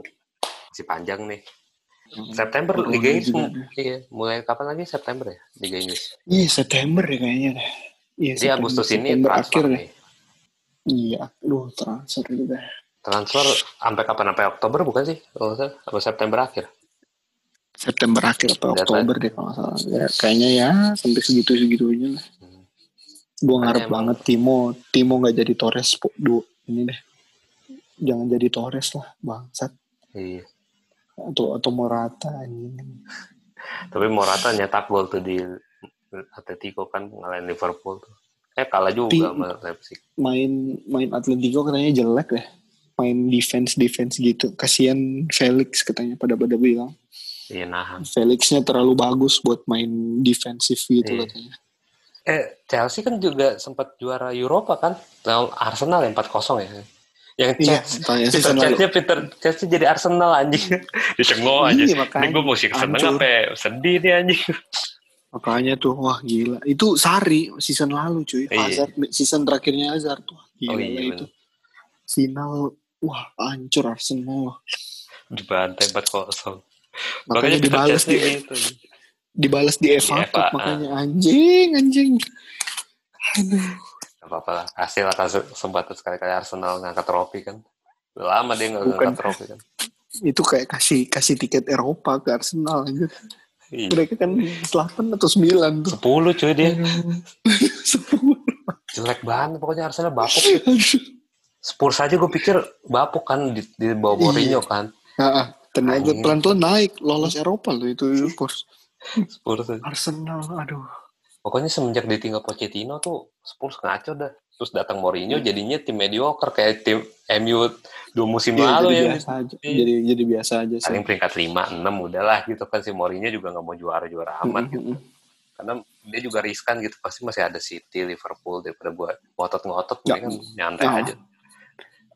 masih panjang nih. September Corona Liga Inggris juga iya mulai kapan lagi September ya Liga Inggris Iya September ya kayaknya. Iya jadi Agustus ini September transfer akhir deh. nih Iya, aduh transfer dah. transfer sampai kapan sampai Oktober bukan sih kalau September akhir September akhir atau Oktober deh kalau salah. Ya, kayaknya ya sampai segitu segitunya lah. Hmm. Gue ngarep emang- banget Timo, Timo nggak jadi Torres du, ini deh. Jangan jadi Torres lah, bangsat. iya Atau atau Morata anjing. tapi Morata nyetak gol tuh di Atletico kan ngalahin Liverpool tuh eh kalah juga Ti- sama Leipzig Main main Atletico katanya jelek deh. Main defense defense gitu. Kasihan Felix katanya pada pada bilang. Iya nahan Felixnya terlalu bagus buat main defensif gitu Iya. katanya. eh Chelsea kan juga sempat juara Eropa kan lawan Arsenal yang 4-0 ya yang Iya, Peter lalu. Chelsea Peter Chelsea jadi Arsenal anjing [LAUGHS] dicengok aja Iya, ini makanya. gue mesti seneng apa ya? sedih nih anjing Makanya tuh wah gila. Itu Sari season lalu cuy. Iya. Hazard season terakhirnya Hazard tuh. Gila Oh, iya, itu. Final wah hancur Arsenal. dibantai 4-0 Makanya dibalas di gitu dibalas di FA Di Cup FA, makanya anjing anjing. Aduh. Apa-apa lah hasil lah kasus sempat sekali-kali Arsenal ngangkat trofi kan lama dia nggak ngangkat trofi kan Itu kayak kasih kasih tiket Eropa ke Arsenal aja. Iya. Mereka kan 8 atau 9 tuh. 10 cuy dia [LAUGHS] Sepuluh. jelek banget pokoknya Arsenal bapuk Spurs aja gue pikir bapuk kan di, di bawah Iya. Mourinho kan ternyata Anjing. pelan-pelan naik lolos Eropa loh itu [LAUGHS] Spurs. Spurs. Arsenal aduh. pokoknya semenjak ditinggal Pochettino tuh Spurs ngaco dah terus datang Mourinho jadinya tim mediocre kayak tim MU dua musim Iya, lalu jadi ya biasa aja. Jadi jadi biasa aja sih. paling peringkat 5 6 udahlah gitu kan si Mourinho juga nggak mau juara-juara amat gitu. Mm-mm. karena dia juga riskan gitu pasti masih ada City Liverpool daripada buat ngotot-ngotot Ya. kan nyantai Ya. aja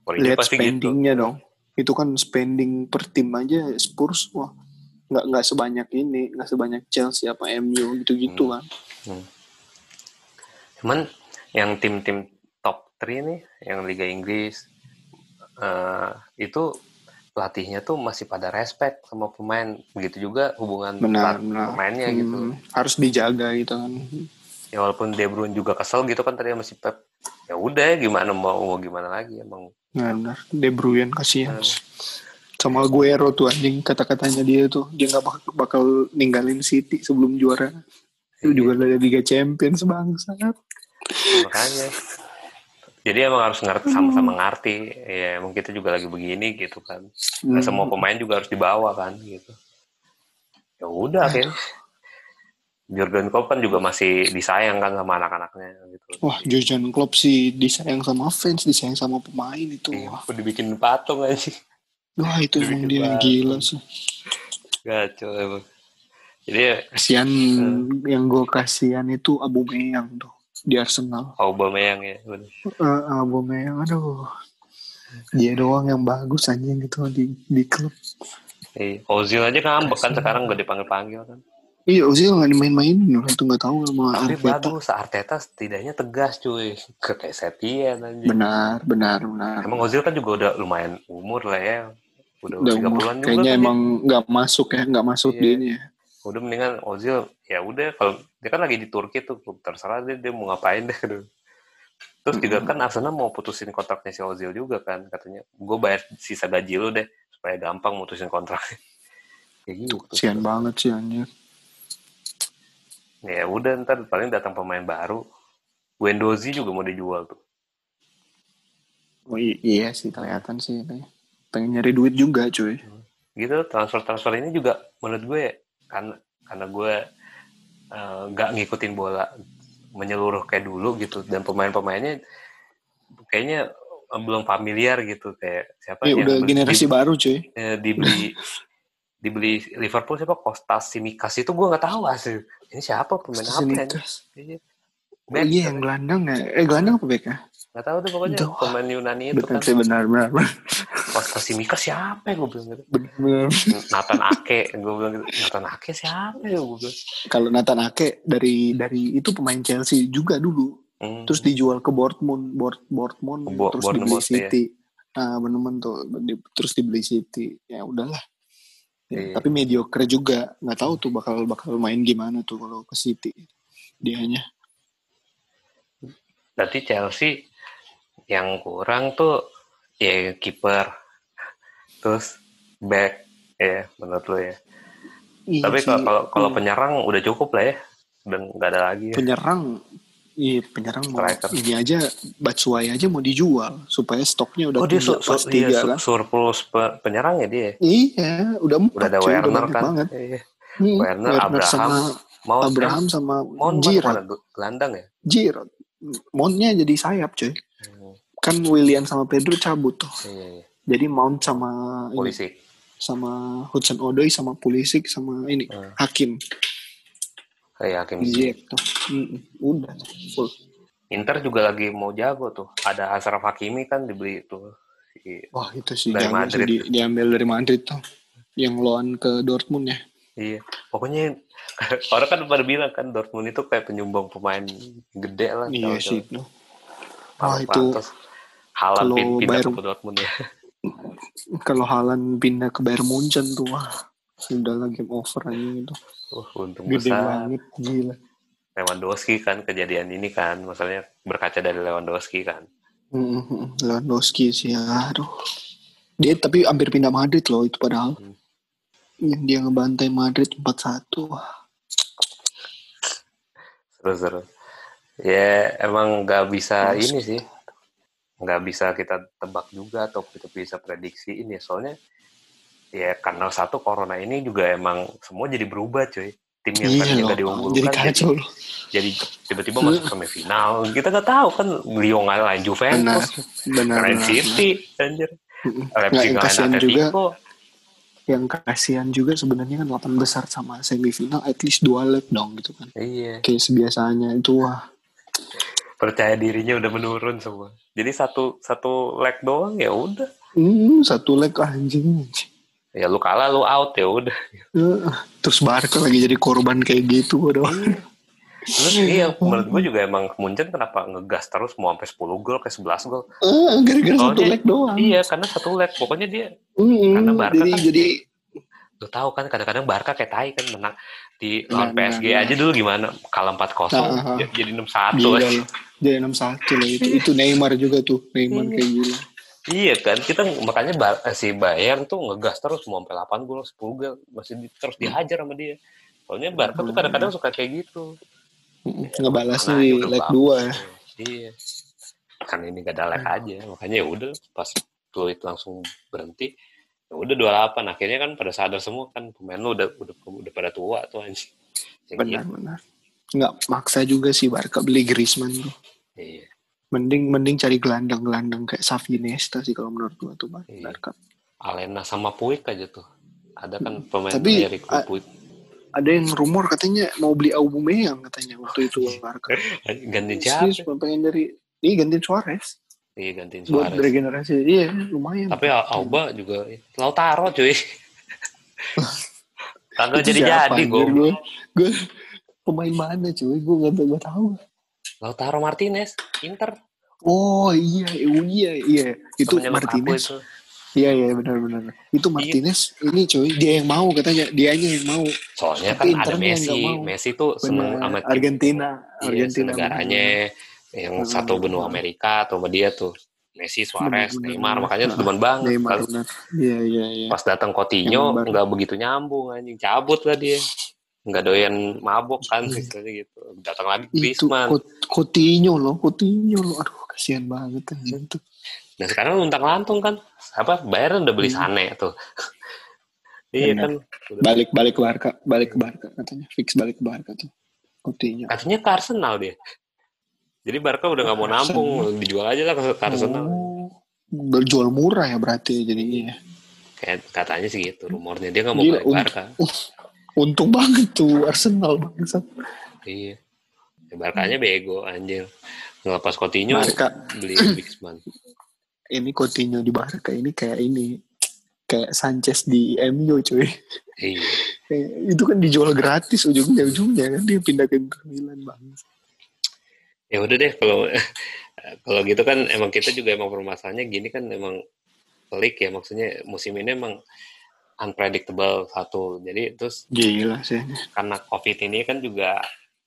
Mourinho Lihat pasti gitu spendingnya dong. Itu kan spending per tim aja Spurs wah nggak nggak sebanyak ini, nggak sebanyak Chelsea apa MU gitu-gitu Hmm. kan. cuman yang tim-tim top 3 nih yang Liga Inggris eh, itu pelatihnya tuh masih pada respect sama pemain begitu juga hubungan Benar, benar. pemainnya gitu Hmm, Harus dijaga gitu kan. ya walaupun De Bruyne juga kesel gitu kan tadi sama si Pep ya udah gimana mau mau gimana lagi emang Benar, benar. De Bruyne kasihan. Hmm. Sama Guero tuh anjing kata-katanya dia tuh dia nggak bak- bakal ninggalin City sebelum juara. Itu Iya. juga ada Liga Champions bangsa. makanya jadi emang harus ngerti sama-sama ngerti ya emang kita juga lagi begini gitu kan Nggak semua pemain juga harus dibawa kan gitu ya udah akhirnya Jurgen Klopp kan juga masih disayang kan sama anak-anaknya gitu Wah, Jurgen Klopp sih disayang sama fans, disayang sama pemain itu. Iya, Wah, udah dibikin patung aja Wah, itu emang dia banget. gila sih. Gacor emang. Jadi Kasihan Hmm. yang gue kasihan itu Abu Meyang tuh di Arsenal. Aubameyang ya. bener. Eh, Abu Meyang, aduh. Dia doang yang bagus anjing gitu di di klub. Iya. Ozil aja ngambek kan sekarang gak dipanggil-panggil kan. Iya, Ozil nggak dimain-mainin loh. Itu nggak tahu sama Tapi Arteta. bagus, Arteta setidaknya tegas cuy. Ke kayak Setien anjing. Benar, benar, benar. Emang Ozil kan juga udah lumayan umur lah ya. Udah, Udah tiga umur. bulan juga Kayaknya kan dia. emang nggak masuk ya, nggak masuk Iya. di ini ya. Udah mendingan Ozil ya udah kalau dia kan lagi di Turki tuh terserah dia, dia mau ngapain deh. Terus juga kan Arsenal mau putusin kontraknya si Ozil juga kan katanya. Gue bayar sisa gaji lu deh supaya gampang mutusin kontraknya. [LAUGHS] Kayak gitu. Kasihan banget sih anjir. Ya udah ntar paling datang pemain baru. Wendozi juga mau dijual tuh. Oh, iya sih kelihatan sih. Pengen nyari duit juga cuy. Gitu transfer-transfer ini juga menurut gue ya, karena karena gue eh, nggak ngikutin bola menyeluruh kayak dulu gitu dan pemain-pemainnya kayaknya eh, belum familiar gitu kayak siapa yang udah generasi di- baru cuy. eh, dibeli [LAUGHS] dibeli Liverpool siapa Kostas Simikas itu gue nggak tahu asli ini siapa pemain apa ya? Sinikas. Iya. Oh, iya yang gelandang ya. Eh gelandang apa back ya? nggak tahu deh pokoknya Duh. pemain Yunani itu Benar kan sih benar benar. Kostas Simikas siapa ya gue bilang gitu Benar. Nathan Ake gue bilang gitu Nathan Ake siapa ya gue bilang Kalau Nathan Ake dari dari itu pemain Chelsea juga dulu. Hmm. Terus dijual ke Dortmund, Bort, Dortmund, Bo- terus dibeli ya. City. Nah, bener tuh di- terus dibeli City. Ya udahlah. Ya, Iya. Tapi mediocre juga. Nggak tahu tuh bakal bakal main gimana tuh kalau ke City. Dianya. Berarti Chelsea yang kurang tuh ya kiper, terus back ya menurut lo ya. Iya Tapi kalau kalau Hmm. penyerang udah cukup lah ya, udah nggak ada lagi. ya. penyerang iya penyerang mau Striker. ini aja Batshuayi aja mau dijual supaya stoknya udah Oh dia su- pas iya, tiga su- kan surplus pe- penyerang ya dia. iya udah empat Udah ada cuy, Werner banyak kan. banget Iya. Hmm, Werner, Abraham, sama Mount, Abraham sama Mount Giroud Gelandang ya? Giroud Mountnya jadi sayap cuy Hmm, kan William sama Pedro cabut tuh Iya, iya. jadi Mount sama ini, Polisi. sama Hudson Odoi sama Pulisic sama ini Hmm. Hakim Kayak Hakim Ziyech tuh Mm-mm, udah full Inter juga lagi mau jago tuh. Ada Ashraf Hakimi kan dibeli tuh. Wah itu sih Dari jago sih Madrid. di- diambil dari Madrid tuh yang loan ke Dortmund ya Iya. Pokoknya [LAUGHS] orang kan pada bilang kan Dortmund itu kayak penyumbang pemain gede lah. Iya sih itu. Wah itu pin- pindah Bayern- ke Dortmund ya. [LAUGHS] kalau Halan pindah ke Bayern Munchen tuh wah udah lah game over aja gitu. Uh, untung Gede besar. banget gila. Lewandowski kan kejadian ini kan, maksudnya berkaca dari Lewandowski kan. Mm-mm, Lewandowski sih aduh. Dia tapi hampir pindah Madrid loh itu padahal. Hmm. Yang dia ngebantai Madrid 4-1. Wah, Seru-seru. Ya emang nggak bisa ini sih, nggak bisa kita tebak juga atau kita bisa prediksi ini soalnya ya karena satu corona ini juga emang semua jadi berubah cuy. Tim yang Iya tadinya nggak diunggulkan Jadi jadi, kacau loh. jadi tiba-tiba masuk semifinal. Kita nggak tahu kan Lyon ngalahin Benar. Juventus, Benar. ngalahin benar, City, anjir. Mm-mm. Nggak, Leipzig yang ngalahin Atletico. yang kasihan juga sebenarnya kan 8 besar sama semifinal at least dua leg dong gitu kan. Iya. Kayak sebiasanya itu wah Percaya dirinya udah menurun semua. Jadi satu satu leg doang ya udah. hmm, satu leg anjing. anjing. Ya lu kalah lu out ya udah. Eh, Terus Barca lagi jadi korban kayak gitu doang. Terus iya, menurut gue juga emang Munchen kenapa ngegas terus mau sampai 10 gol ke 11 gol. Eh, gara-gara satu leg doang. Iya, karena satu leg. Pokoknya dia, Mm, Karena Barca jadi kan- jadi lu tahu kan kadang-kadang Barca kayak tai kan menang di Nah, lawan PSG nah, aja dulu gimana kalah 4-0 Nah, j- jadi 6-1 gila aja. loh. Jadi 6-1 loh itu. Itu Neymar juga tuh. Neymar Iya. kayak gila. Iya kan, kita makanya eh, si Bayern tuh ngegas terus mau sampai 8 gol, 10 gol masih di- terus dihajar sama dia. Soalnya Barca tuh kadang-kadang suka kayak gitu. Mm, Ngebalasnya Karena di leg bagus. 2 ya. Iya. Kan ini gak ada lag aja, makanya ya udah pas fluid langsung berhenti. Ya udah 28 akhirnya kan pada sadar semua kan pemain lu udah udah udah pada tua tuh anjing. Benar, gitu. benar. Nggak maksa juga sih Barca beli Griezmann tuh. Iya. Mending mending cari gelandang-gelandang kayak Xavi Nesta sih kalau menurut gua tuh Bar- Iya. Alena sama Puig aja tuh. Ada kan pemain Tapi, dari klub Puig. Ada yang rumor katanya mau beli Aubameyang katanya waktu itu Barca. [LAUGHS] Gantiin siapa? Pengen dari ini gantiin Suarez Iya gantiin buat Suarez. regenerasi. Iya, lumayan. Tapi Alba juga Lautaro cuy. [LAUGHS] Kagak Itu jadi jadi gue. Gue gue pemain mana cuy? Gue tahu nggak tahu. Lautaro Martinez, Inter. Oh iya, oh, iya, iya. Itu Temennya Martinez. itu. Iya, iya benar-benar. Itu Martinez ini cuy, dia yang mau katanya, dianya yang mau. Soalnya Tapi kan ada Messi. Messi tuh seneng Benar. sama tim Argentina, Iya, Argentina negaranya yang Hmm. satu benua Amerika atau sama dia tuh Messi, Suarez, Benar, benar, Neymar, benar. makanya Nah, demen banget. Neymar Pas- benar. Iya, iya, iya. Pas datang Coutinho nggak begitu nyambung anjing, cabut lah dia. Nggak doyan mabok kan Hmm. istilahnya gitu. Datang lagi Itu Griezmann. Coutinho loh, Coutinho loh. Aduh, kasihan banget anjir tuh. Nah sekarang luntang lantung kan apa Bayern udah beli Hmm. Sane tuh. [LAUGHS] iya kan. Balik balik ke Barca, balik ke Barca katanya. Fix balik ke Barca tuh. Coutinho. Katanya ke Arsenal dia. Jadi Barca udah nggak mau nampung, dijual aja lah ke ke Arsenal. Oh, berjual murah ya berarti ya. Kayak katanya sih gitu rumornya dia nggak mau Gila, balik un- Barca. Untung banget tuh Arsenal bangsat. Iya. Ya, Barkanya bego anjir. Ngelepas Coutinho Barca beli [CLEARS THROAT] Griezmann. ini Coutinho di Barca ini kayak ini kayak Sanchez di MU cuy. Iya. Kayak- itu kan dijual gratis ujungnya ujungnya kan dia pindah ke Milan bang. Ya udah deh kalau kalau gitu kan emang kita juga emang permasalahannya gini kan emang pelik ya maksudnya musim ini emang unpredictable satu. Jadi terus Gila sih. karena COVID ini kan juga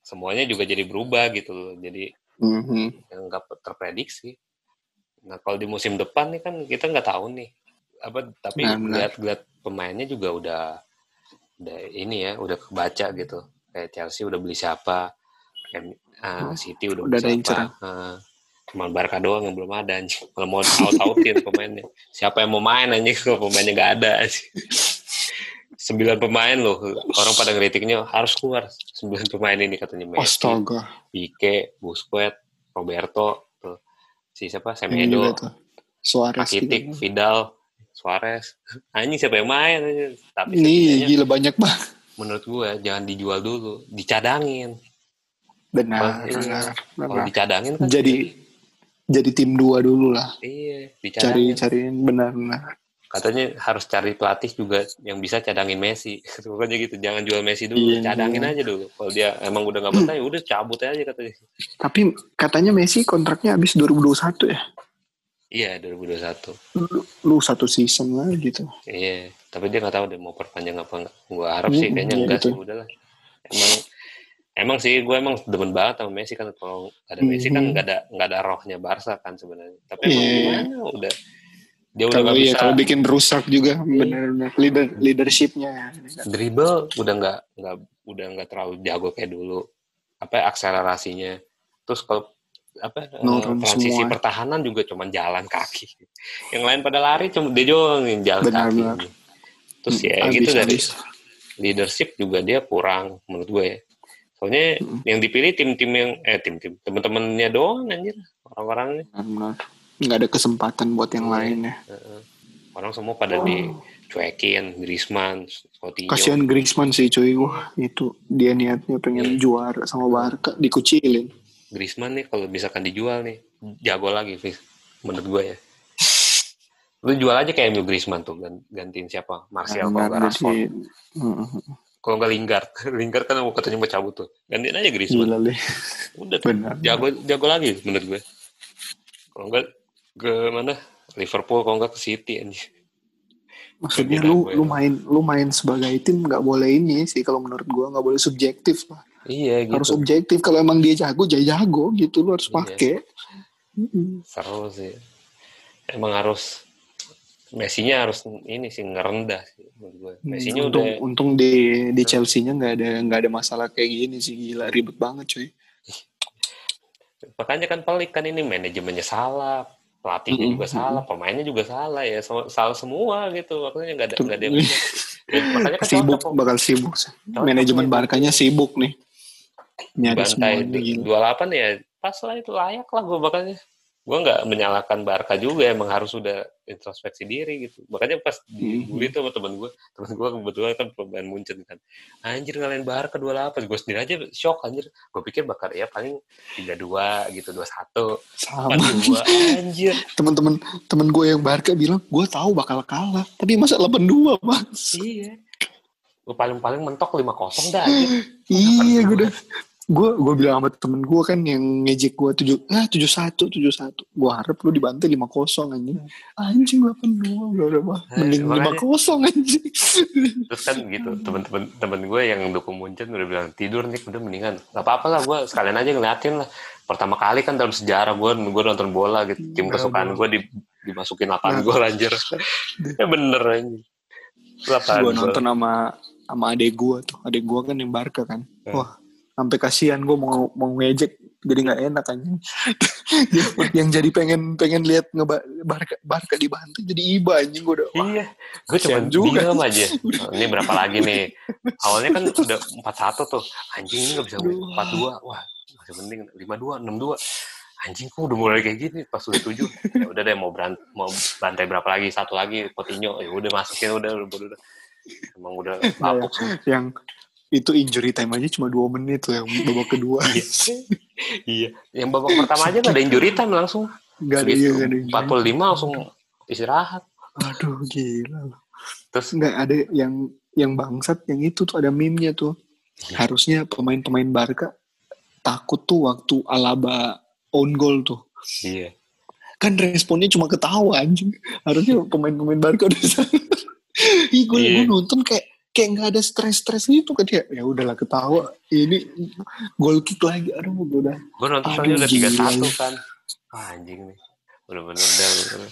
semuanya juga jadi berubah gitu loh. Jadi Mhm. yang nggak terprediksi. Nah kalau di musim depan nih kan kita nggak tahu nih apa tapi benar. lihat-lihat pemainnya juga udah udah ini ya udah kebaca gitu kayak Chelsea udah beli siapa M- Oh, City udah, udah beli siapa cuman Barca doang yang belum ada anjing kalau mau out-outin pemainnya siapa yang mau main anjing kalau pemainnya nggak ada anjing. sembilan pemain loh orang pada ngeritiknya harus keluar sembilan pemain ini katanya Messi Astaga. Pique, Busquets, Roberto, tuh. si siapa, Semedo. Suarez juga. Vidal, Suarez. Anjing siapa yang main? anjing? Tapi Ini gila banyak banget. menurut gue jangan dijual dulu, dicadangin. Benar, Iya. benar, Kalau benar. dicadangin kan Jadi jadi tim dua dulu lah. iya, Cari cariin benar-benar. Katanya harus cari pelatih juga yang bisa cadangin Messi. [LAUGHS] Pokoknya gitu, jangan jual Messi dulu, Iya, cadangin iya. aja dulu. Kalau dia emang udah nggak betah, ya udah cabut aja katanya. Tapi katanya Messi kontraknya habis 2021 ya. Iya, 2021. Lu, lu satu season lah gitu. Iya, tapi dia nggak tahu dia mau perpanjang apa enggak. Gua harap sih Hmm, kayaknya iya, enggak sih, betul. udahlah. Emang emang sih gue emang demen banget sama Messi kan kalau ada Messi kan Mhm. nggak ada nggak ada rohnya Barca kan sebenarnya. Tapi emang Iya. gimana udah dia udah Kalau iya bisa kalau bikin rusak juga benar-benar leader leadershipnya. dribble udah nggak nggak udah nggak terlalu jago kayak dulu. Apa ya, akselerasinya. Terus kalau apa eh, Nurun transisi semua. pertahanan juga cuma jalan kaki. [LAUGHS] Yang lain pada lari cuma dia doang yang jalan Benar, kaki. benar. Terus ya Habis, gitu dari leadership juga dia kurang menurut gue ya. Soalnya Mm. yang dipilih tim-tim yang eh tim-tim teman-temannya doang anjir orang-orangnya. Benar. Nggak ada kesempatan buat yang Iya. lainnya. Heeh. Orang semua pada dicuekin, Griezmann, Coutinho. Kasihan Griezmann sih cuy. Wah, itu dia niatnya pengen Iya. juara sama Barca dikucilin. Griezmann nih kalau misalkan dijual nih jago lagi Fis. menurut gue ya. Lu jual aja kayak Emil Griezmann tuh gan- gantiin siapa? Martial kalau Benar, Rashford. Kalau nggak Lingard. [LAUGHS] Lingard kan mau katanya mau cabut tuh. Gantiin aja Griezmann. gila. Udah. Benar. jago jago lagi menurut gue. Kalau enggak ke mana? Liverpool kalau enggak ke City anjir. Maksudnya lu gue. lu main lu main sebagai tim nggak boleh ini sih kalau menurut gua nggak boleh subjektif lah. Iya gitu. Harus objektif kalau emang dia jago, dia jago gitu lu harus Iya. pakai. Seru sih. Emang harus Messi-nya harus ini sih ngerendah sih menurut gue. Messi-nya untung udah untung di di Chelsea-nya nggak ada nggak ada masalah kayak gini sih gila ribet banget cuy. [LAUGHS] makanya kan pelik kan ini manajemennya salah, pelatihnya Mm-mm, juga salah, pemainnya juga salah ya, salah semua gitu. Makanya nggak ada nggak ada yang. Ya, [LAUGHS] makanya kan sibuk cocok, bakal sibuk. Manajemen nih. Barkanya sibuk nih. Nyari bantai semuanya gila. 28 ya pas lah itu layak lah gue makanya gue nggak menyalahkan Barca juga emang harus sudah introspeksi diri gitu. Makanya pas dibully tuh sama temen gue temen gue kebetulan kan pemain Munchen kan. Anjir ngalahin Barca 28 gue sendiri aja shock anjir. Gue pikir bakal ya paling 32 gitu 21 Sama. 42 anjir. Temen-temen temen gue yang Barca bilang gue tahu bakal kalah tapi masa 82 bang? Iya. Gue paling-paling mentok 5-0 dah anjir. [LAUGHS] Iya gue udah gue gue bilang sama temen gue kan yang ngejek gue tujuh ah tujuh satu tujuh satu. Gue harap lu dibantai lima kosong anjing. Anjing delapan dua udah udah mah mending lima kosong anjing. Terus kan gitu temen-temen temen gue yang dukung Munchen udah bilang tidur nih udah mendingan. Nggak apa-apa lah gue sekalian aja ngeliatin lah. Pertama kali kan dalam sejarah gue gue nonton bola gitu. Tim Nah, kesukaan gue di, dimasukin 8 Nah. gol anjir. Ya bener anjir 8 gue nonton sama sama adek gue tuh. Adek gue kan yang Barca kan. Eh. wah sampai kasihan gue mau mau ngejek jadi nggak enak anjing. [LAUGHS] Yang jadi pengen pengen lihat ngeba Barca Barca dibantu jadi iba anjing gue udah wah, iya gue cuma juga. diam aja. [LAUGHS] Ini berapa lagi nih? Awalnya kan udah 41 tuh. Anjing ini gak bisa Aduh. 42 wah masih mending. 52 62 anjing kok udah mulai kayak gini? Pas udah tujuh. Ya udah deh mau berant mau bantai berapa lagi? Satu lagi Coutinho. Ya udah masukin udah udah udah. Emang udah lapuk semua yang itu injury time aja cuma dua menit tuh yang babak kedua. Iya. [LAUGHS] iya. Yang babak pertama aja gak ada injury time langsung. Nggak ada iya nggak ada injury. 45 langsung istirahat. Aduh gila. Terus? Nggak ada yang yang bangsat yang itu tuh ada meme-nya tuh. Iya. harusnya pemain-pemain Barca takut tuh waktu Alaba own goal tuh. Iya. Kan responnya cuma ketawa anjing. Harusnya pemain-pemain Barca udah [LAUGHS] Ih, gue Iya. nonton kayak kayak nggak ada stres-stres gitu kan ya. Ya udahlah ketawa. Ini gol kick lagi. Aduh, gue udah. Gue nonton Aduh, udah tiga satu kan. Wah, anjing nih. Bener-bener dah. bener-bener.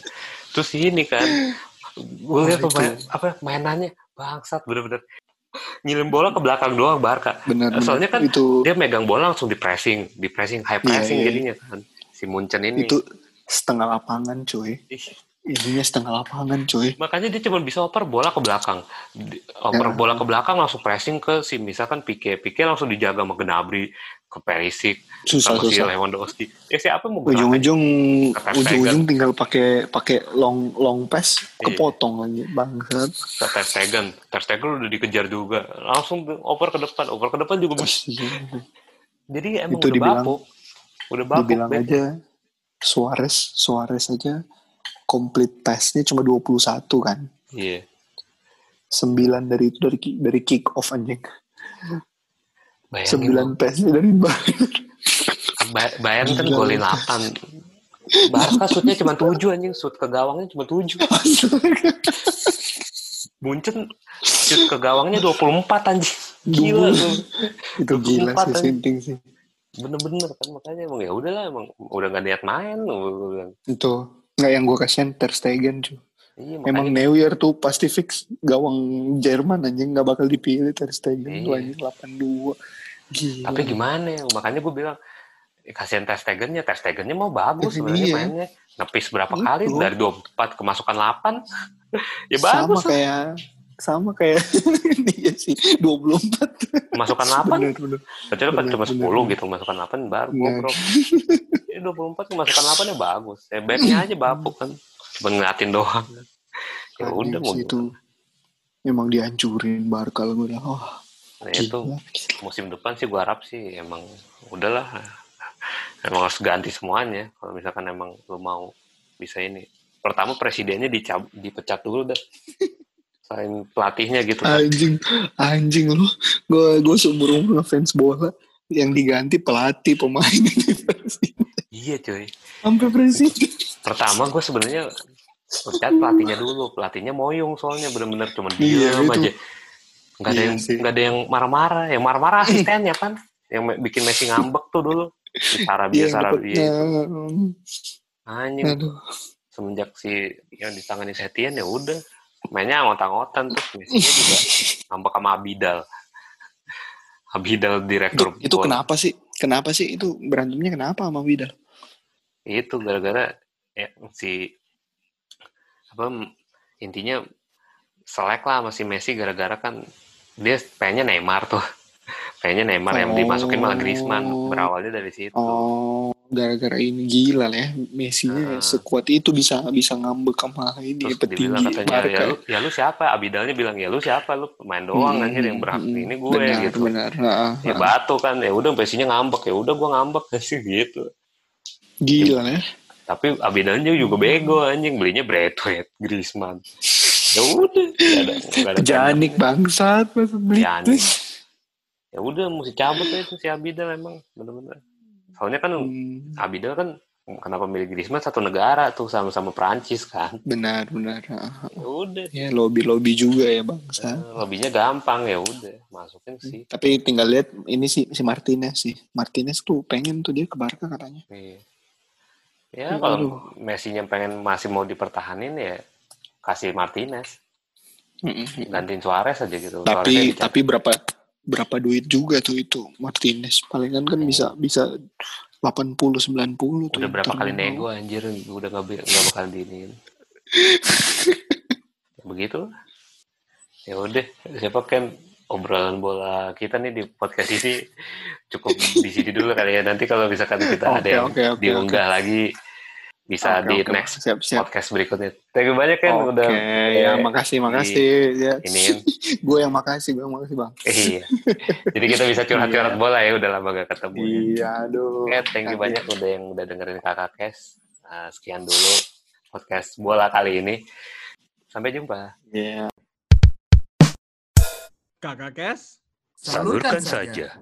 Terus ini kan, gue lihat pemain, apa mainannya bangsat bener-bener. Ngirim bola ke belakang doang Barca. Benar, benar. Soalnya kan itu Dia megang bola langsung di pressing, di pressing high Iya, pressing iya. jadinya kan. Si Munchen ini. itu setengah lapangan, coy. Ih, Ininya setengah lapangan, coy. makanya dia cuma bisa oper bola ke belakang. Oper Ya. bola ke belakang langsung pressing ke si misalkan Pique. Pique langsung dijaga sama Gnabry, ke Perisic, Susah, sama si susah. Lewandowski. Ya siapa mau? Ujung-ujung ujung-ujung tinggal pakai pakai long long pass Iya. kepotong lagi bangsat. Ke Ter Stegen. Ter Stegen udah dikejar juga. Langsung oper ke depan. Oper ke depan juga bisa. Jadi emang Itu udah dibilang- bapuk. Udah bapuk. Dibilang Ben. aja Suarez Suarez aja complete pass-nya cuma 21 kan. Iya. 9 dari itu dari dari kick off anjing. Bayangin 9 pass-nya dari Bayern. Ba- Bayern kan golin 8. Barca shootnya cuma 7 anjing. Shoot ke gawangnya cuma 7. Munchen shoot ke gawangnya 24 anjing. Gila lu. itu gila 24 sih sinting sih. Bener-bener kan makanya emang ya udahlah emang udah gak niat main. Itu nggak yang gue kasihan Ter Stegen cuy. Iya, Emang makanya Neuer tuh pasti fix gawang Jerman anjing nggak bakal dipilih Ter Stegen tuh Iya. anjing 82. Gila. tapi gimana ya? Makanya gue bilang eh, kasihan Ter Stegennya, Ter Stegennya mau bagus Iya. sebenarnya mainnya. Ngepis berapa Itu. kali dari 24 kemasukan 8. ya sama bagus lah. kayak sama kayak [LAUGHS] dia sih 24 Kemasukan 8. bener bener Bener, cuma bener. 10 gitu kemasukan 8 baru Bener. bobrok. Ya 24 kemasukan 8 ya bagus. Ya backnya aja bapuk kan. Cuma ngeliatin doang. Ya udah mau itu emang dihancurin Barca lah gue udah oh Nah, itu musim depan sih gua harap sih emang udahlah emang harus ganti semuanya kalau misalkan emang lu mau bisa ini pertama presidennya dicab, dipecat dulu dah selain pelatihnya gitu kan anjing anjing lu. Gue gue seumur umur ngefans bola yang diganti pelatih pemain [LAUGHS] iya cuy. Sampai presiden pertama gue sebenarnya pecat pelatihnya dulu. Pelatihnya moyong soalnya bener-bener cuma Iya, diem itu. aja. Nggak ada Iya yang nggak ada yang marah-marah. Yang marah-marah [LAUGHS] asistennya kan yang bikin Messi ngambek tuh dulu. Sarabia Iya, Sarabia dapetnya. anjing. Aduh. Semenjak si yang ditangani Setien ya udah mainnya anggot-anggotan tuh Messi juga ngambek sama Abidal. Abidal itu, direktur itu bola. kenapa sih? Kenapa sih? Itu berantemnya kenapa sama Widal itu gara-gara ya, si apa intinya selek lah sama si Messi gara-gara kan dia pengennya Neymar tuh pengennya Neymar yang Oh. dimasukin malah Griezmann berawalnya dari situ Oh, gara-gara ini gila lah ya. Messi-nya Ah. sekuat itu bisa bisa ngambek sama ini terus petinggi dibilang katanya Barca. ya lu, ya lu siapa Abidalnya bilang ya lu siapa lu pemain doang Hmm, anjir yang berhak hmm, ini gue benar, gitu Benar, Nah, ya nah. batu kan ya udah Messi-nya ngambek ya udah gua ngambek [LAUGHS] sih gitu Gila ya. tapi Abidalnya juga bego anjing belinya Braithwaite Griezmann ya udah ada ada Janik bangsat masa beli. Janik. Ya udah mesti cabut ya itu si Abidal emang bener-bener soalnya kan Hmm, Abidal kan kenapa milih Griezmann satu negara tuh sama-sama Perancis kan benar, benar. Nah, ya udah Ya lobby-lobby juga ya bangsa. lebihnya gampang ya udah masukin sih Tapi tinggal lihat ini si si Martinez sih. Martinez tuh pengen tuh dia ke Barca katanya. Iya. Ya Aduh. kalau Messi-nya pengen masih mau dipertahanin ya kasih Martinez, Mm-mm. gantiin Suarez aja gitu. Tapi tapi berapa berapa duit juga tuh itu Martinez. Palingan kan bisa bisa 80 90 tuh. udah berapa kali nego anjir, udah nggak bi- nggak bakal diinin. [LAUGHS] Begitu. Ya udah, siapa kan obrolan bola kita nih di podcast ini cukup di sini dulu kali ya. Nanti kalau misalkan kita ada Oke, yang oke, oke, diunggah lagi bisa Oke, di oke, next siap siap. podcast berikutnya. Thank you banyak kan Oke, udah ya makasih makasih ya. iniin. [LAUGHS] gue yang makasih, gue yang makasih bang. Iya. Jadi kita bisa [LAUGHS] curhat-curhat bola ya, udah lama gak ketemu. Iya, aduh. Oke, thank you banyak udah yang udah dengerin Kakak Kes. Nah, sekian dulu podcast bola kali ini. Sampai jumpa. Iya. Kakak Kes. Salurkan saja.